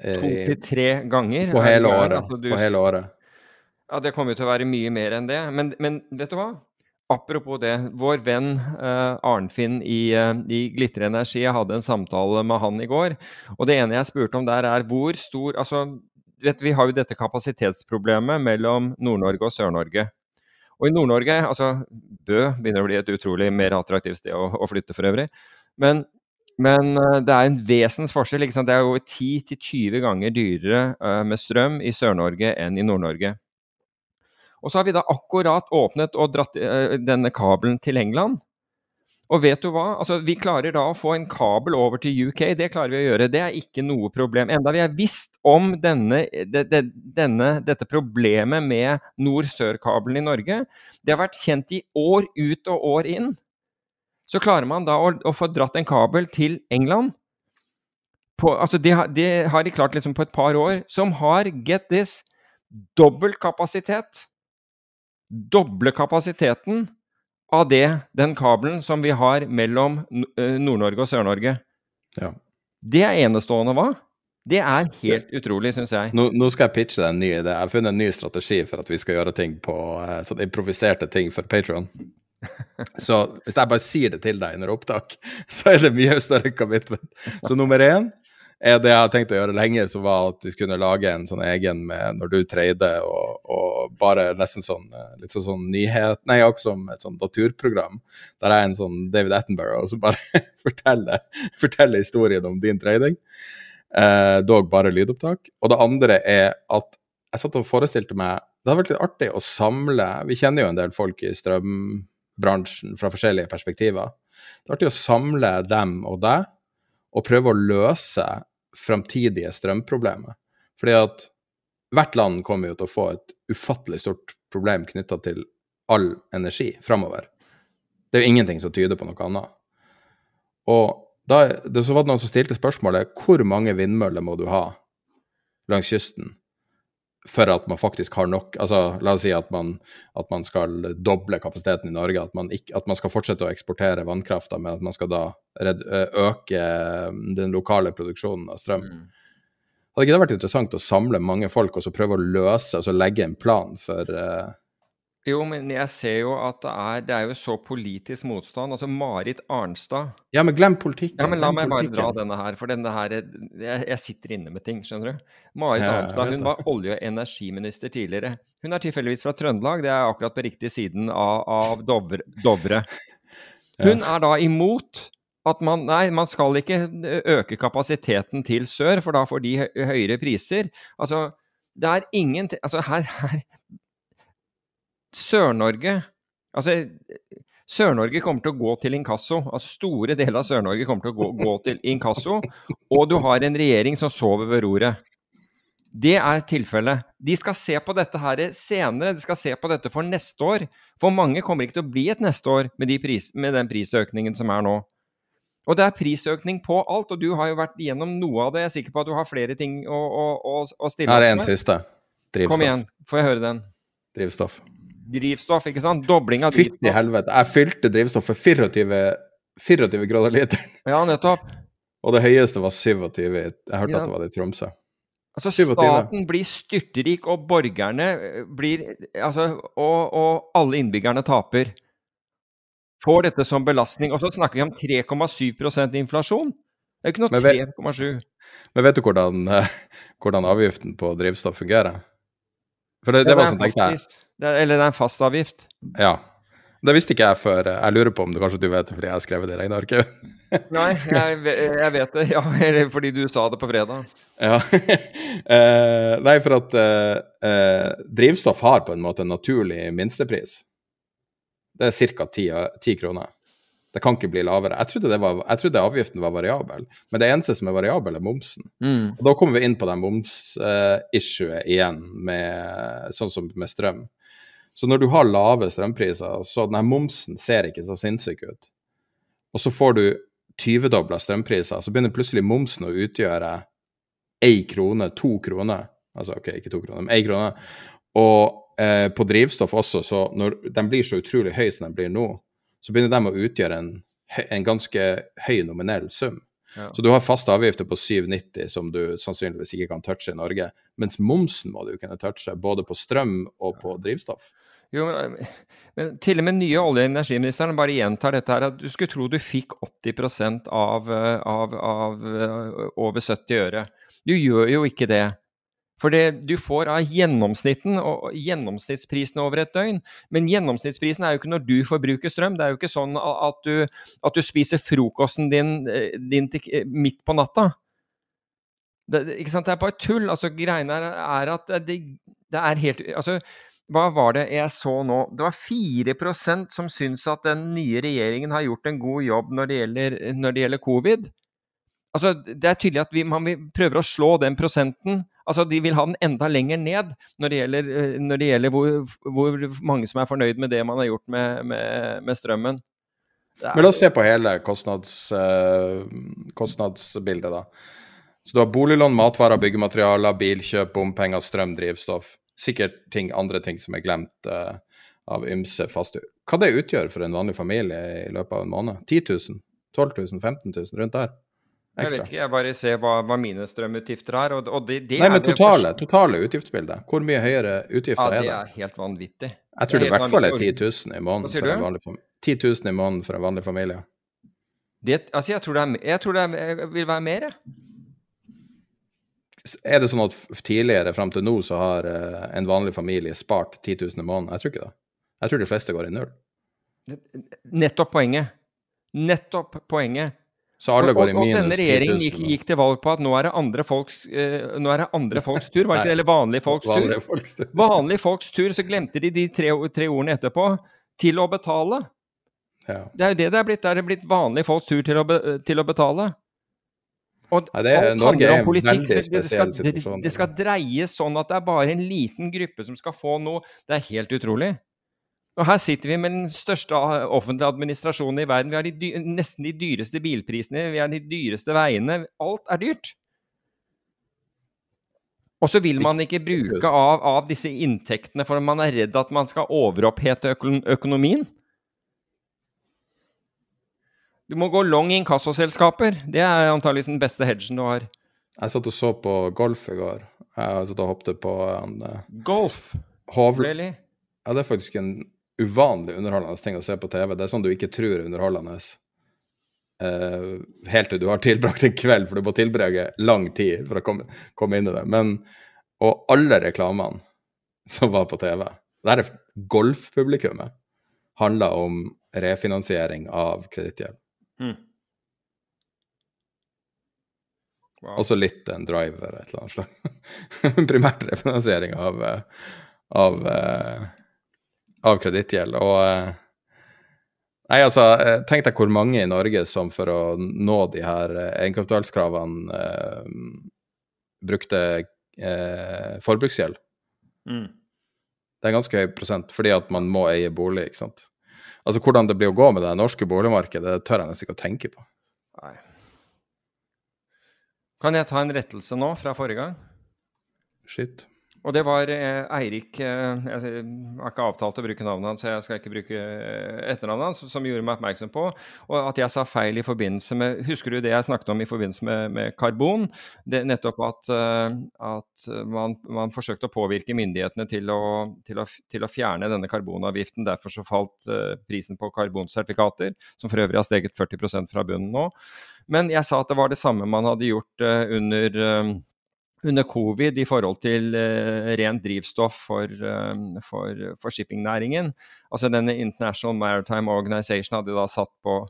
to til tre ganger? På hele året. Altså, du, på hele året. Ja, det kommer jo til å være mye mer enn det. Men, men vet du hva? Apropos det, vår venn uh, Arnfinn i, uh, i Glitre Energi, jeg hadde en samtale med han i går. Og det ene jeg spurte om der, er hvor stor Altså, vet, vi har jo dette kapasitetsproblemet mellom Nord-Norge og Sør-Norge. Og i Nord-Norge, altså Bø begynner å bli et utrolig mer attraktivt sted å, å flytte for øvrig. Men, men, eh, det er en vesensforskjell. Det er jo 10-20 ganger dyrere uh, med strøm i Sør-Norge enn i Nord-Norge. Og så har vi da akkurat åpnet og dratt uh, denne kabelen til England. Og vet du hva? Altså, vi klarer da å få en kabel over til UK. Det klarer vi å gjøre. Det er ikke noe problem. Enda vi har visst om denne, de, de, denne, dette problemet med nord-sør-kabelen i Norge. Det har vært kjent i år ut og år inn. Så klarer man da å, å få dratt en kabel til England. På, altså det, det, har de klart liksom på et par år. Som har, get this, dobbel kapasitet. Doble kapasiteten av det, den kabelen som vi har mellom eh, Nord-Norge og Sør-Norge. Ja. Det er enestående, hva? Det er helt utrolig, syns jeg. Nå, nå, skal jeg pitche deg en ny idé. Jeg har funnet en ny strategi for at vi skal gjøre ting på eh, sånn improviserte ting for Patrion. Så hvis jeg bare sier det til deg under opptak, så er det mye større commitment. Så nummer én det jeg har tenkt å gjøre lenge, som var at vi kunne lage en sånn egen med når du trader, og, og, bare nesten sånn eh, litt sånn, sånn nyhet Nei, også som et sånn naturprogram. Der er en sånn David Attenborough som bare forteller, forteller, historien om din trading. Eh, dog bare lydopptak. Og det andre er at jeg satt og forestilte meg Det hadde vært litt artig å samle Vi kjenner jo en del folk i strømbransjen fra forskjellige perspektiver. Det er artig å samle dem og deg og prøve å løse framtidige strømproblemet. Fordi at hvert land kommer jo til å få et ufattelig stort problem knytta til all energi framover. Det er jo ingenting som tyder på noe annet. Og da, det, så var det noen som stilte spørsmålet hvor mange vindmøller må du ha langs kysten for at man faktisk har nok altså La oss si at man, at man skal doble kapasiteten i Norge, at man, ikke, at man skal fortsette å eksportere vannkrafta, men at man skal da red, øke den lokale produksjonen av strøm. Mm. Hadde ikke det vært interessant å samle mange folk og så prøve å løse, altså legge en plan for jo, men jeg ser jo at det er, det er jo så politisk motstand. Altså Marit Arnstad Ja, men glem politikken. Ja, men La meg bare dra denne her, for denne her jeg, jeg, sitter inne med ting, skjønner du. Marit ja, Arnstad hun var olje- og energiminister tidligere. Hun er tilfeldigvis fra Trøndelag, det er akkurat på riktig siden av, av Dovre. Dovre. Hun er da imot at man Nei, man skal ikke øke kapasiteten til sør, for da får de høyere priser. Altså, det er ingen Altså, her, her Sør-Norge Altså, Sør-Norge kommer til å gå til inkasso. Altså Store deler av Sør-Norge kommer til å gå, gå, til inkasso. Og du har en regjering som sover ved roret. Det er tilfellet. De skal se på dette her senere. De skal se på dette for neste år. For mange kommer ikke til å bli et neste år med, de pris, med den prisøkningen som er nå. Og det er prisøkning på alt, og du har jo vært gjennom noe av det. Jeg er sikker på at du har flere ting å, å, å, å stille Her opp er en siste. Drivstoff. Kom igjen, får jeg høre den. Drivstoff. Drivstoff, ikke sant? Dobling av drivstoff. Fytti helvete. Jeg fylte drivstoff for 24, 24 grader literen. Ja, nettopp. Og det høyeste var 27. Jeg hørte Ja. at det var det i Tromsø. Altså, 27. staten blir styrtrik, og borgerne eh, blir Altså, og, og alle innbyggerne taper. Får dette som belastning. Og så snakker vi om 3,7 inflasjon. Det er jo ikke noe 3,7. Men vet du hvordan, eh, hvordan avgiften på drivstoff fungerer? For det, det var er sånn en tenkte jeg. Det er, eller det er en fast avgift. Ja. Det visste ikke jeg før. eh, Jeg lurer på om det kanskje du vet det fordi jeg har skrevet det i regnearket. Nei, jeg, jeg vet det. Ja, eller fordi du sa det på fredag. Ja. Eh, nei, for at eh, eh, drivstoff har på en måte en naturlig minstepris. Det er ca. ti kroner. Det kan ikke bli lavere. Jeg trodde, det var, jeg trodde avgiften var variabel, men det eneste som er variabel, er momsen. Mm. Og da kommer vi inn på det moms-issuet igjen, med, sånn som med strøm. Så når du har lave strømpriser, så den her momsen ser ikke så sinnssyk ut. Og så får du 20-dobla strømpriser, så begynner plutselig momsen å utgjøre én krone, to kroner. Altså OK, ikke to kroner, men én krone. Og eh, på drivstoff også, så når den blir så utrolig høy som den blir nå, så begynner de å utgjøre en, en ganske høy nominell sum. Ja. Så du har faste avgifter på 7,90 som du sannsynligvis ikke kan touche i Norge. Mens momsen må du kunne touche, både på strøm og på drivstoff. Jo, men, men til og med nye olje- og energiministeren bare gjentar dette her, at du skulle tro du fikk 80% av, eh, av, av eh, over 70 øre. Du gjør jo ikke det. For det du får av gjennomsnitten og gjennomsnittsprisen over et døgn. Men gjennomsnittsprisen er jo ikke når du forbruker strøm. Det er jo ikke sånn at du, at du spiser frokosten din, eh, din til, eh, midt på natta. Det, det er bare tull. Altså, greiene er, er at det, det er helt altså, Hva var det jeg så nå? Det var 4% som syns at den nye regjeringen har gjort en god jobb når det gjelder, når det gjelder covid. Altså, det er tydelig at vi, man prøver å slå den prosenten. Altså, De vil ha den enda lenger ned når det gjelder, eh, når det gjelder hvor, hvor mange som er fornøyd med det man har gjort med, med, med strømmen. Er- Men la oss se på hele kostnads, eh, kostnadsbildet, da. Så du har boliglån, matvarer, byggematerialer, bilkjøp, bompenger, strøm, drivstoff. Sikkert ting, andre ting som er glemt uh, av ymse faste Hva det utgjør for en vanlig familie i løpet av en måned? 10 000? 12 000? 15 000? Rundt der? Jeg vet ikke, jeg bare ser hva, hva mine strømutgifter er. Og, og det, det Nei, men totale, først- totale utgiftsbildet. Hvor mye høyere utgifter Ja, er det Ja, det? er helt vanvittig. Jeg tror det i hvert fall er 10 000 i måneden for en vanlig familie. 10 000 i måneden for en vanlig familie. Det, altså, jeg tror det, er, jeg tror det er, vil være mer, jeg. Er det sånn at tidligere, fram til nå, så har eh, en vanlig familie spart 10 000 i måneden? Jeg tror ikke det. Jeg tror de fleste går i null. Nettopp poenget. Nettopp poenget. Så alle går i og, og minus denne 10 000. regjeringen gikk, gikk til valg på at nå er det andre folks, uh, det andre folks tur, var det ikke? Eller vanlige folks tur? Vanlige folks tur. Vanlige folks tur, så glemte de de tre, tre ordene etterpå. Til å betale. Ja. Det er jo det det er blitt. Det er blitt vanlige folks tur til å, be, til å betale. Og Nei, det alt Norge handler er om politikk. Det- det skal-. Det, det skal dreies sånn at det er bare en liten gruppe som skal få noe. Det er helt utrolig. Og her sitter vi med den største offentlige administrasjonen i verden. Vi har de nesten de dyreste bilprisene, vi har de dyreste veiene. Alt er dyrt. Og så vil man ikke bruke av, av disse inntektene, for man er redd at man skal overopphete økonomien. Du må gå long i inkassoselskaper. Det er antakeligvis den beste hedgen du har. Jeg satt og så på golf i går. Jeg satt og hoppet på en uh, Golf. Hovl... Ja, det er faktisk en uvanlig underholdende ting å se på TV. Det er sånn du ikke tror er underholdende. Uh, helt til du har tilbrakt en kveld, for du må tilbringe lang tid for å komme, komme inn i det. Men, og alle reklamene som var på TV, det her er golfpublikummet, handla om refinansiering av kredittgjeld. Mm. Wow. Også litt en driver, et eller annet slag. Primært refinansiering av, eh, av, eh, av kredittgjeld. Og eh, Nei, altså, tenk deg hvor mange i Norge som for å nå de her egenkapitalskravene eh, brukte eh, forbruksgjeld. Mm. Det er en ganske høy prosent, fordi at man må eie bolig, ikke sant. Altså hvordan det blir å gå med det norske boligmarkedet, det tør jeg nesten ikke å tenke på. Nei. Kan jeg ta en rettelse nå fra forrige gang? Shit. Og det var eh, Eirik eh, Jeg har ikke avtalt å bruke navnet hans, så jeg skal ikke bruke eh, etternavnet hans, som gjorde meg oppmerksom på og at jeg sa feil i forbindelse med Husker du det jeg snakket om i forbindelse med, med karbon? Det, nettopp at, at man, man, forsøkte å påvirke myndighetene til å, til, å, til å, fjerne denne karbonavgiften. Derfor så falt prisen på karbonsertifikater, som for øvrig har steget 40% fra bunnen nå. Men jeg sa at det var det samme man hadde gjort under under covid i forhold til uh, rent drivstoff for, um, for, for shippingnæringen. Altså denne International Maritime Organization hadde da satt på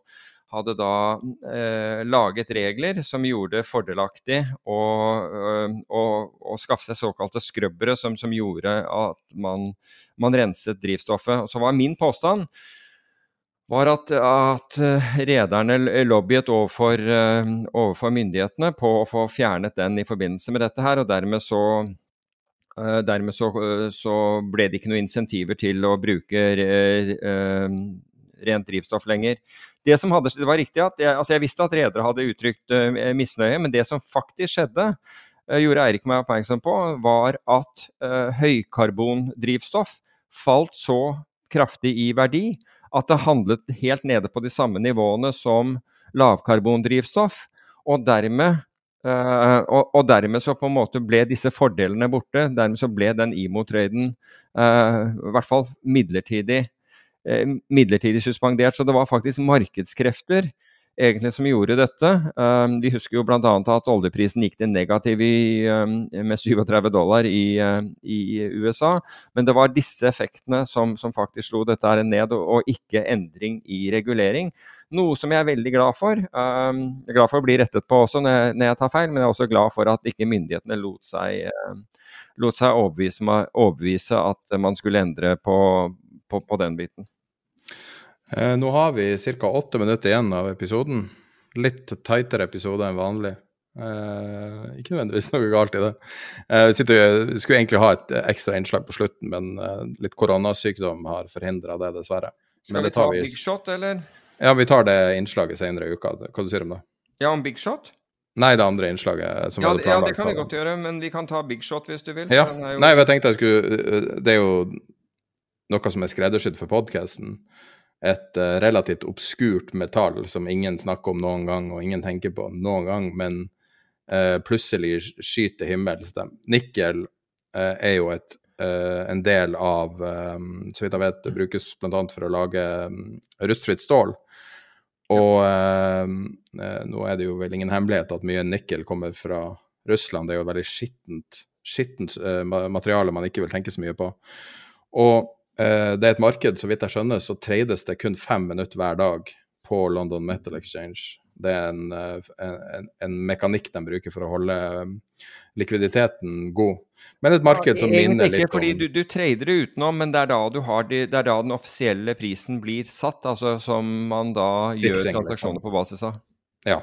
hadde da eh, laget regler som gjorde det fordelaktig å, å, å, skaffe seg såkalte skrøbbere, som, som gjorde at man, man renset drivstoffet. Og så var min påstand var at, at eh, rederne lobbyet overfor, eh, overfor, myndighetene på å få fjernet den i forbindelse med dette her, og dermed så eh, Dermed så, så ble det ikke noen insentiver til å bruke rent drivstoff lenger. Det som hadde, det var riktig at jeg, altså jeg visste at redere hadde uttrykt misnøye, men det som faktisk skjedde, gjorde Eirik meg oppmerksom på, var at høykarbondrivstoff falt så kraftig i verdi at det handlet helt nede på de samme nivåene som lavkarbondrivstoff. Og dermed, uh, og, og dermed, så på en måte ble disse fordelene borte. Dermed så ble den IMO-trøyden uh, i hvert fall midlertidig, uh, midlertidig suspendert. Så det var faktisk markedskrefter egentlig som gjorde dette. Um, vi husker jo bl.a. at oljeprisen gikk til negativ i, um, med 37 dollar i, uh, i, USA. Men det var disse effektene som, som faktisk slo dette her ned, og, ikke endring i regulering. Noe som jeg er veldig glad for. Jeg er glad for å bli rettet på også når jeg, når jeg, tar feil, men jeg er også glad for at ikke myndighetene lot seg, lot seg overbevise, overbevise, at man skulle endre på, på, på den biten. Eh, nå har vi ca. åtte minutter igjen av episoden. Litt tightere episode enn vanlig. Eh, ikke nødvendigvis noe galt i det. Eh, vi, skulle egentlig ha et ekstra innslag på slutten, men eh, litt koronasykdom har forhindra det, dessverre. Skal vi ta vi... big shot, eller? Ja, vi tar det innslaget senere i uka. Hva du sier du om det? Ja, om big shot? Nei, det andre innslaget. som ja, ja, det kan vi godt gjøre, men vi kan ta big shot hvis du vil. Ja. Jo... Nei, jeg tenkte jeg skulle Det er jo noe som er skreddersydd for podkasten et uh, relativt obskurt metall som ingen snakker om noen gang, og ingen tenker på noen gang, men uh, plutselig skyter himmels. Nikkel uh, er jo et, en del av um, Så vidt jeg vet, det brukes bl.a. for å lage um, rustfritt stål. Og nå er det jo vel ingen hemmelighet at mye nikkel kommer fra Russland. Det er jo veldig skittent, skittent materiale man ikke vil tenke så mye på. Og Eh, det er et marked, så vidt jeg skjønner, så trades det kun fem minutter hver dag på London Metal Exchange. Det er en, eh, en, en mekanikk de bruker for å holde eh, likviditeten god. Men et marked som ja, minner litt om fordi du, du trader det utenom, men det er, da du har de, det er da den offisielle prisen blir satt, altså som man da gjør liksom. transaksjoner på basis av? Ja.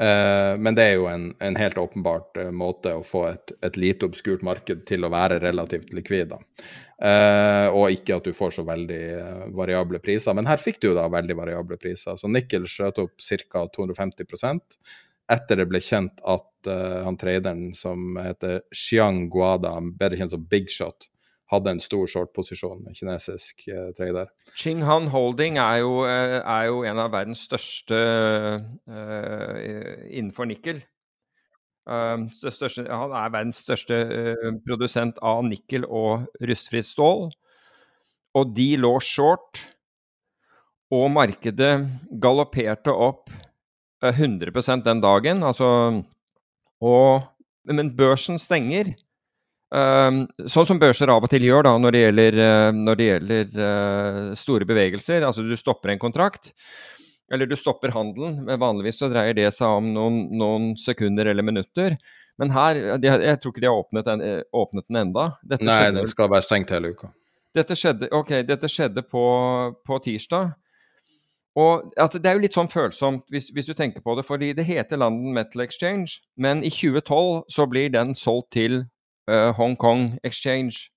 Uh, men det er jo en, en helt åpenbart uh, måte å få et, et, lite obskurt marked til å være relativt likvid. Uh, og ikke at du får så veldig variable priser. Men her fikk du da veldig variable priser. Så Nikkel skjøt opp ca. 250% etter det ble kjent at han traderen som heter Xiang Guada, bedre kjent som Big Shot, hadde en stor short-posisjon, med kinesisk uh, trader. Qinghan Holding er jo, eh, er jo, en av verdens største uh, innenfor nikkel. Uh, største, han er verdens største produsent av nikkel og rustfritt stål. Og de lå short, og markedet galopperte opp 100% den dagen. Altså, og, men børsen stenger. Ehm, sånn som børser av og til gjør da, når det gjelder, eh, når det gjelder store bevegelser. Altså du stopper en kontrakt, eller du stopper handelen. Vanligvis så dreier det seg om noen, noen sekunder eller minutter. Men her, de, jeg tror ikke de har åpnet, en, eh, åpnet den enda. Dette Nei, skjedde, den skal være stengt hele uka. Dette skjedde, okay, dette skjedde på, på tirsdag. Og altså, Det er jo litt sånn følsomt hvis, hvis, du tenker på det, fordi det heter London Metal Exchange, men i 2012 så blir den solgt til uh, Hong Kong Exchange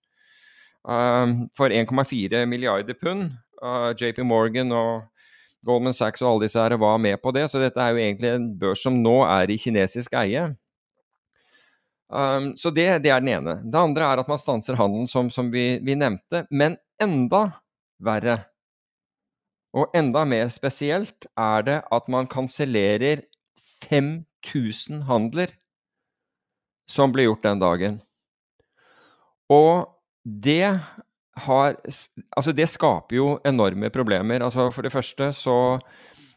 uh, for 1,4 milliarder pund. Uh, JP Morgan og Goldman Sachs og alle disse her var med på det, så dette er jo egentlig en børs som nå er i kinesisk eie. Um, så det, det, er den ene. Det andre er at man stanser handelen, som, som vi, vi, nevnte. Men enda verre, og enda mer spesielt, er det at man kansellerer 5000 handler som ble gjort den dagen. Og det har Altså, det skaper jo enorme problemer. Altså, for det første så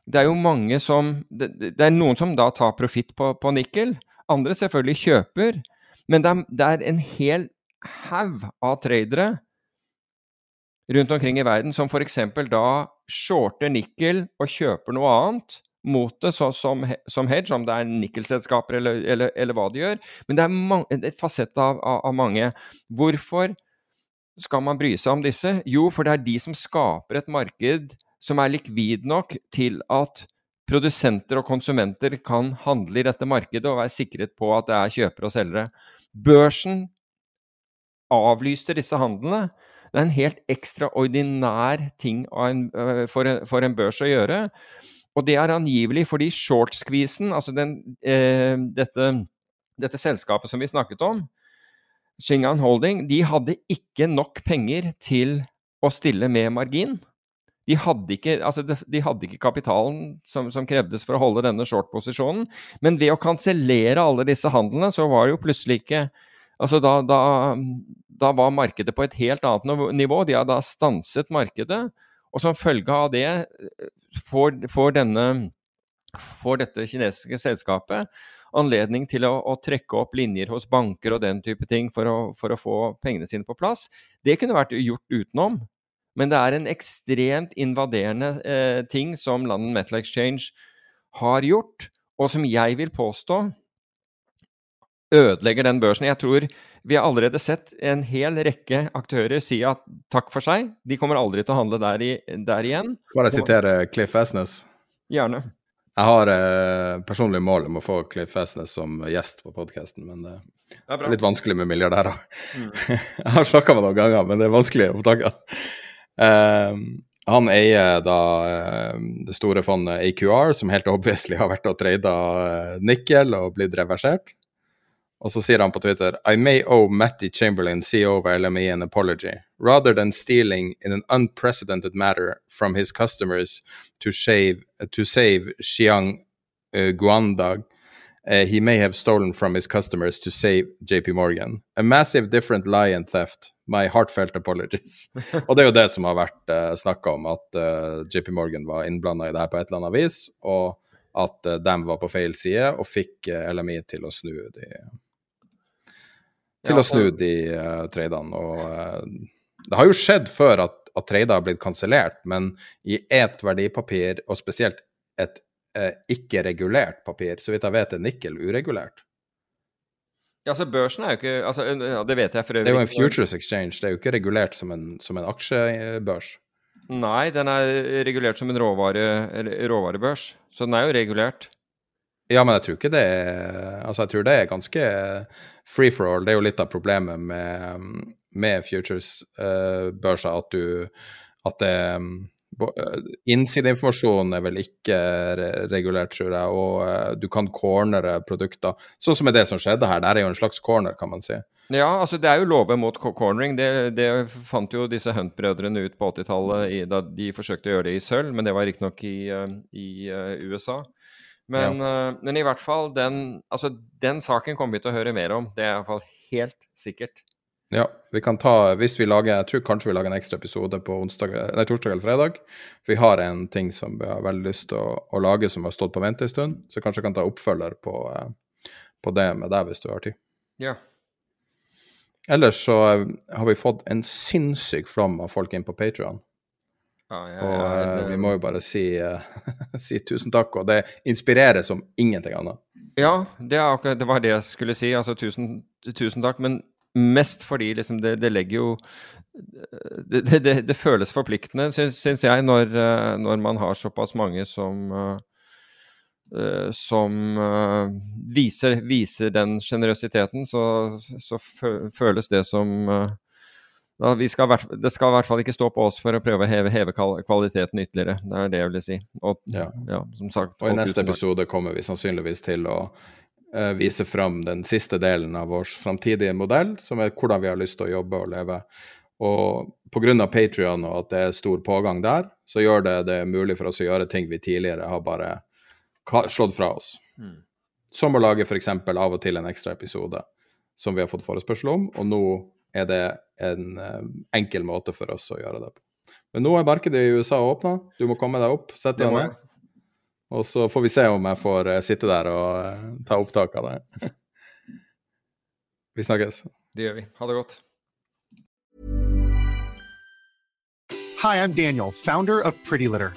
Det er jo mange som Det, det er noen som da tar profitt på, på, nikkel. Andre selvfølgelig kjøper. Men det er, det er en hel haug av tradere rundt omkring i verden som f.eks. da shorter nikkel og kjøper noe annet mot det så, som, som, hedge, om det er nikkelselskaper eller, eller, eller, hva de gjør. Men det er mange, et fasett av, av, av, mange. Hvorfor skal man bry seg om disse? Jo, for det er de som skaper et marked som er likvid nok til at produsenter og konsumenter kan handle i dette markedet og være sikret på at det er kjøpere og selgere. Børsen avlyste disse handlene. Det er en helt ekstraordinær ting for, en, for en børs å gjøre. Og det er angivelig fordi short-skvisen, altså den, eh, dette, dette, selskapet som vi snakket om, Shingan Holding, de hadde ikke nok penger til å stille med margin. De hadde ikke, altså de hadde ikke kapitalen som, som, krevdes for å holde denne short-posisjonen. Men ved å kansellere alle disse handlene, så var det jo plutselig ikke Altså da, da, da var markedet på et helt annet nivå. De hadde da stanset markedet. Og som følge av det får, får, denne, får dette kinesiske selskapet anledning til å, å, trekke opp linjer hos banker og den type ting for å, for å, få pengene sine på plass. Det kunne vært gjort utenom. Men det er en ekstremt invaderende eh, ting som London Metal Exchange har gjort, og som jeg vil påstå ødelegger den børsen. Jeg tror vi har allerede sett en hel rekke aktører si at takk for seg, de kommer aldri til å handle der, i, der igjen. Bare sitere Cliff Asnes. Gjerne. Jeg har eh, personlig mål om å få Cliff Fesnes som gjest på podkasten, men eh, det er litt vanskelig med milliardærer. Mm. jeg har snakka med noen ganger, men det er vanskelig å få tak i. Uh, han eier da eh, det store fondet AQR, som helt obviously har vært og trada eh, nikkel og blitt reversert. Og så sier han på Twitter I may owe Matty Chamberlain, CEO of LME, an apology. Rather than stealing in an unprecedented matter from his customers to, shave, to save Xiang uh, Guandag, uh, he may have stolen from his customers to save JP Morgan. A massive different lie and theft. My heartfelt apologies. og det er jo det som har vært uh, snakka om, at uh, JP Morgan var innblanda i det her på et eller annet vis, og at uh, de var på feil side og fikk LMI til å snu de til ja, å snu de uh, tradene. Og uh, det har jo skjedd før at, at trader har blitt kansellert, men i ett verdipapir, og spesielt et uh, ikke-regulert papir, så vidt jeg vet er nikkel uregulert. Ja, altså Børsen er jo ikke altså, ja, Det vet jeg for øvrig. Det er jo en futures exchange, det er jo ikke regulert som en, som en aksjebørs. Nei, den er regulert som en råvare, råvarebørs, så den er jo regulert. Ja, men jeg tror ikke det er Altså, jeg tror det er ganske free for all. Det er jo litt av problemet med, med futures-børsa, uh, at du At det uh, Innsideinformasjon er vel ikke regulert, tror jeg, og du kan cornere produkter. Sånn som er det som skjedde her. Det er jo en slags corner, kan man si. Ja, altså det er jo lover mot cornering. Det, det fant jo disse Hunt-brødrene ut på 80-tallet da de forsøkte å gjøre det i sølv, men det var riktignok i, i USA. Men, ja. uh, men, i hvert fall, den, altså, den saken kommer vi til å høre mer om. Det er iallfall helt sikkert. Ja, vi kan ta Hvis vi lager Jeg tror kanskje vi lager en ekstra episode på onsdag, nei, torsdag eller fredag. Vi har en ting som vi har veldig lyst til å, å lage, som har stått på vente en stund. Så kanskje jeg kan ta oppfølger på, uh, på det med deg, hvis du har tid. Ja. Ellers så uh, har vi fått en sinnssyk flom av folk inn på Patrion. Ja, ja, og uh, vi må jo bare si, uh, si, tusen takk, og det inspirerer som ingenting annet. Ja, det, akkurat, det var det jeg skulle si. Altså tusen, tusen takk. Men mest fordi liksom, det, det, legger jo Det, det føles forpliktende, syns, jeg, når, uh, når, man har såpass mange som som viser, viser, den sjenerøsiteten, så, så, føles det som vi skal, det skal i hvert fall ikke stå på oss for å prøve å heve, heve kvaliteten ytterligere. Det er det jeg vil si. Og, ja. Ja, sagt, og i neste episode kommer vi sannsynligvis til å uh, vise fram den siste delen av vår framtidige modell, som er hvordan vi har lyst til å jobbe og leve. Og pga. Patrion og at det er stor pågang der, så gjør det det mulig for oss å gjøre ting vi tidligere har bare slått fra oss. Mm. Som å lage f.eks. av og til en ekstra episode som vi har fått forespørsel om, og nå er det en um, enkel måte for oss å gjøre det på. Men nå er markedet i USA åpna, du må komme deg opp, sette deg ned. Og så får vi se om jeg får uh, sitte der og uh, ta opptak av det. vi snakkes. Det gjør vi. Ha det godt. Hi, I'm Daniel, founder of Pretty Litter.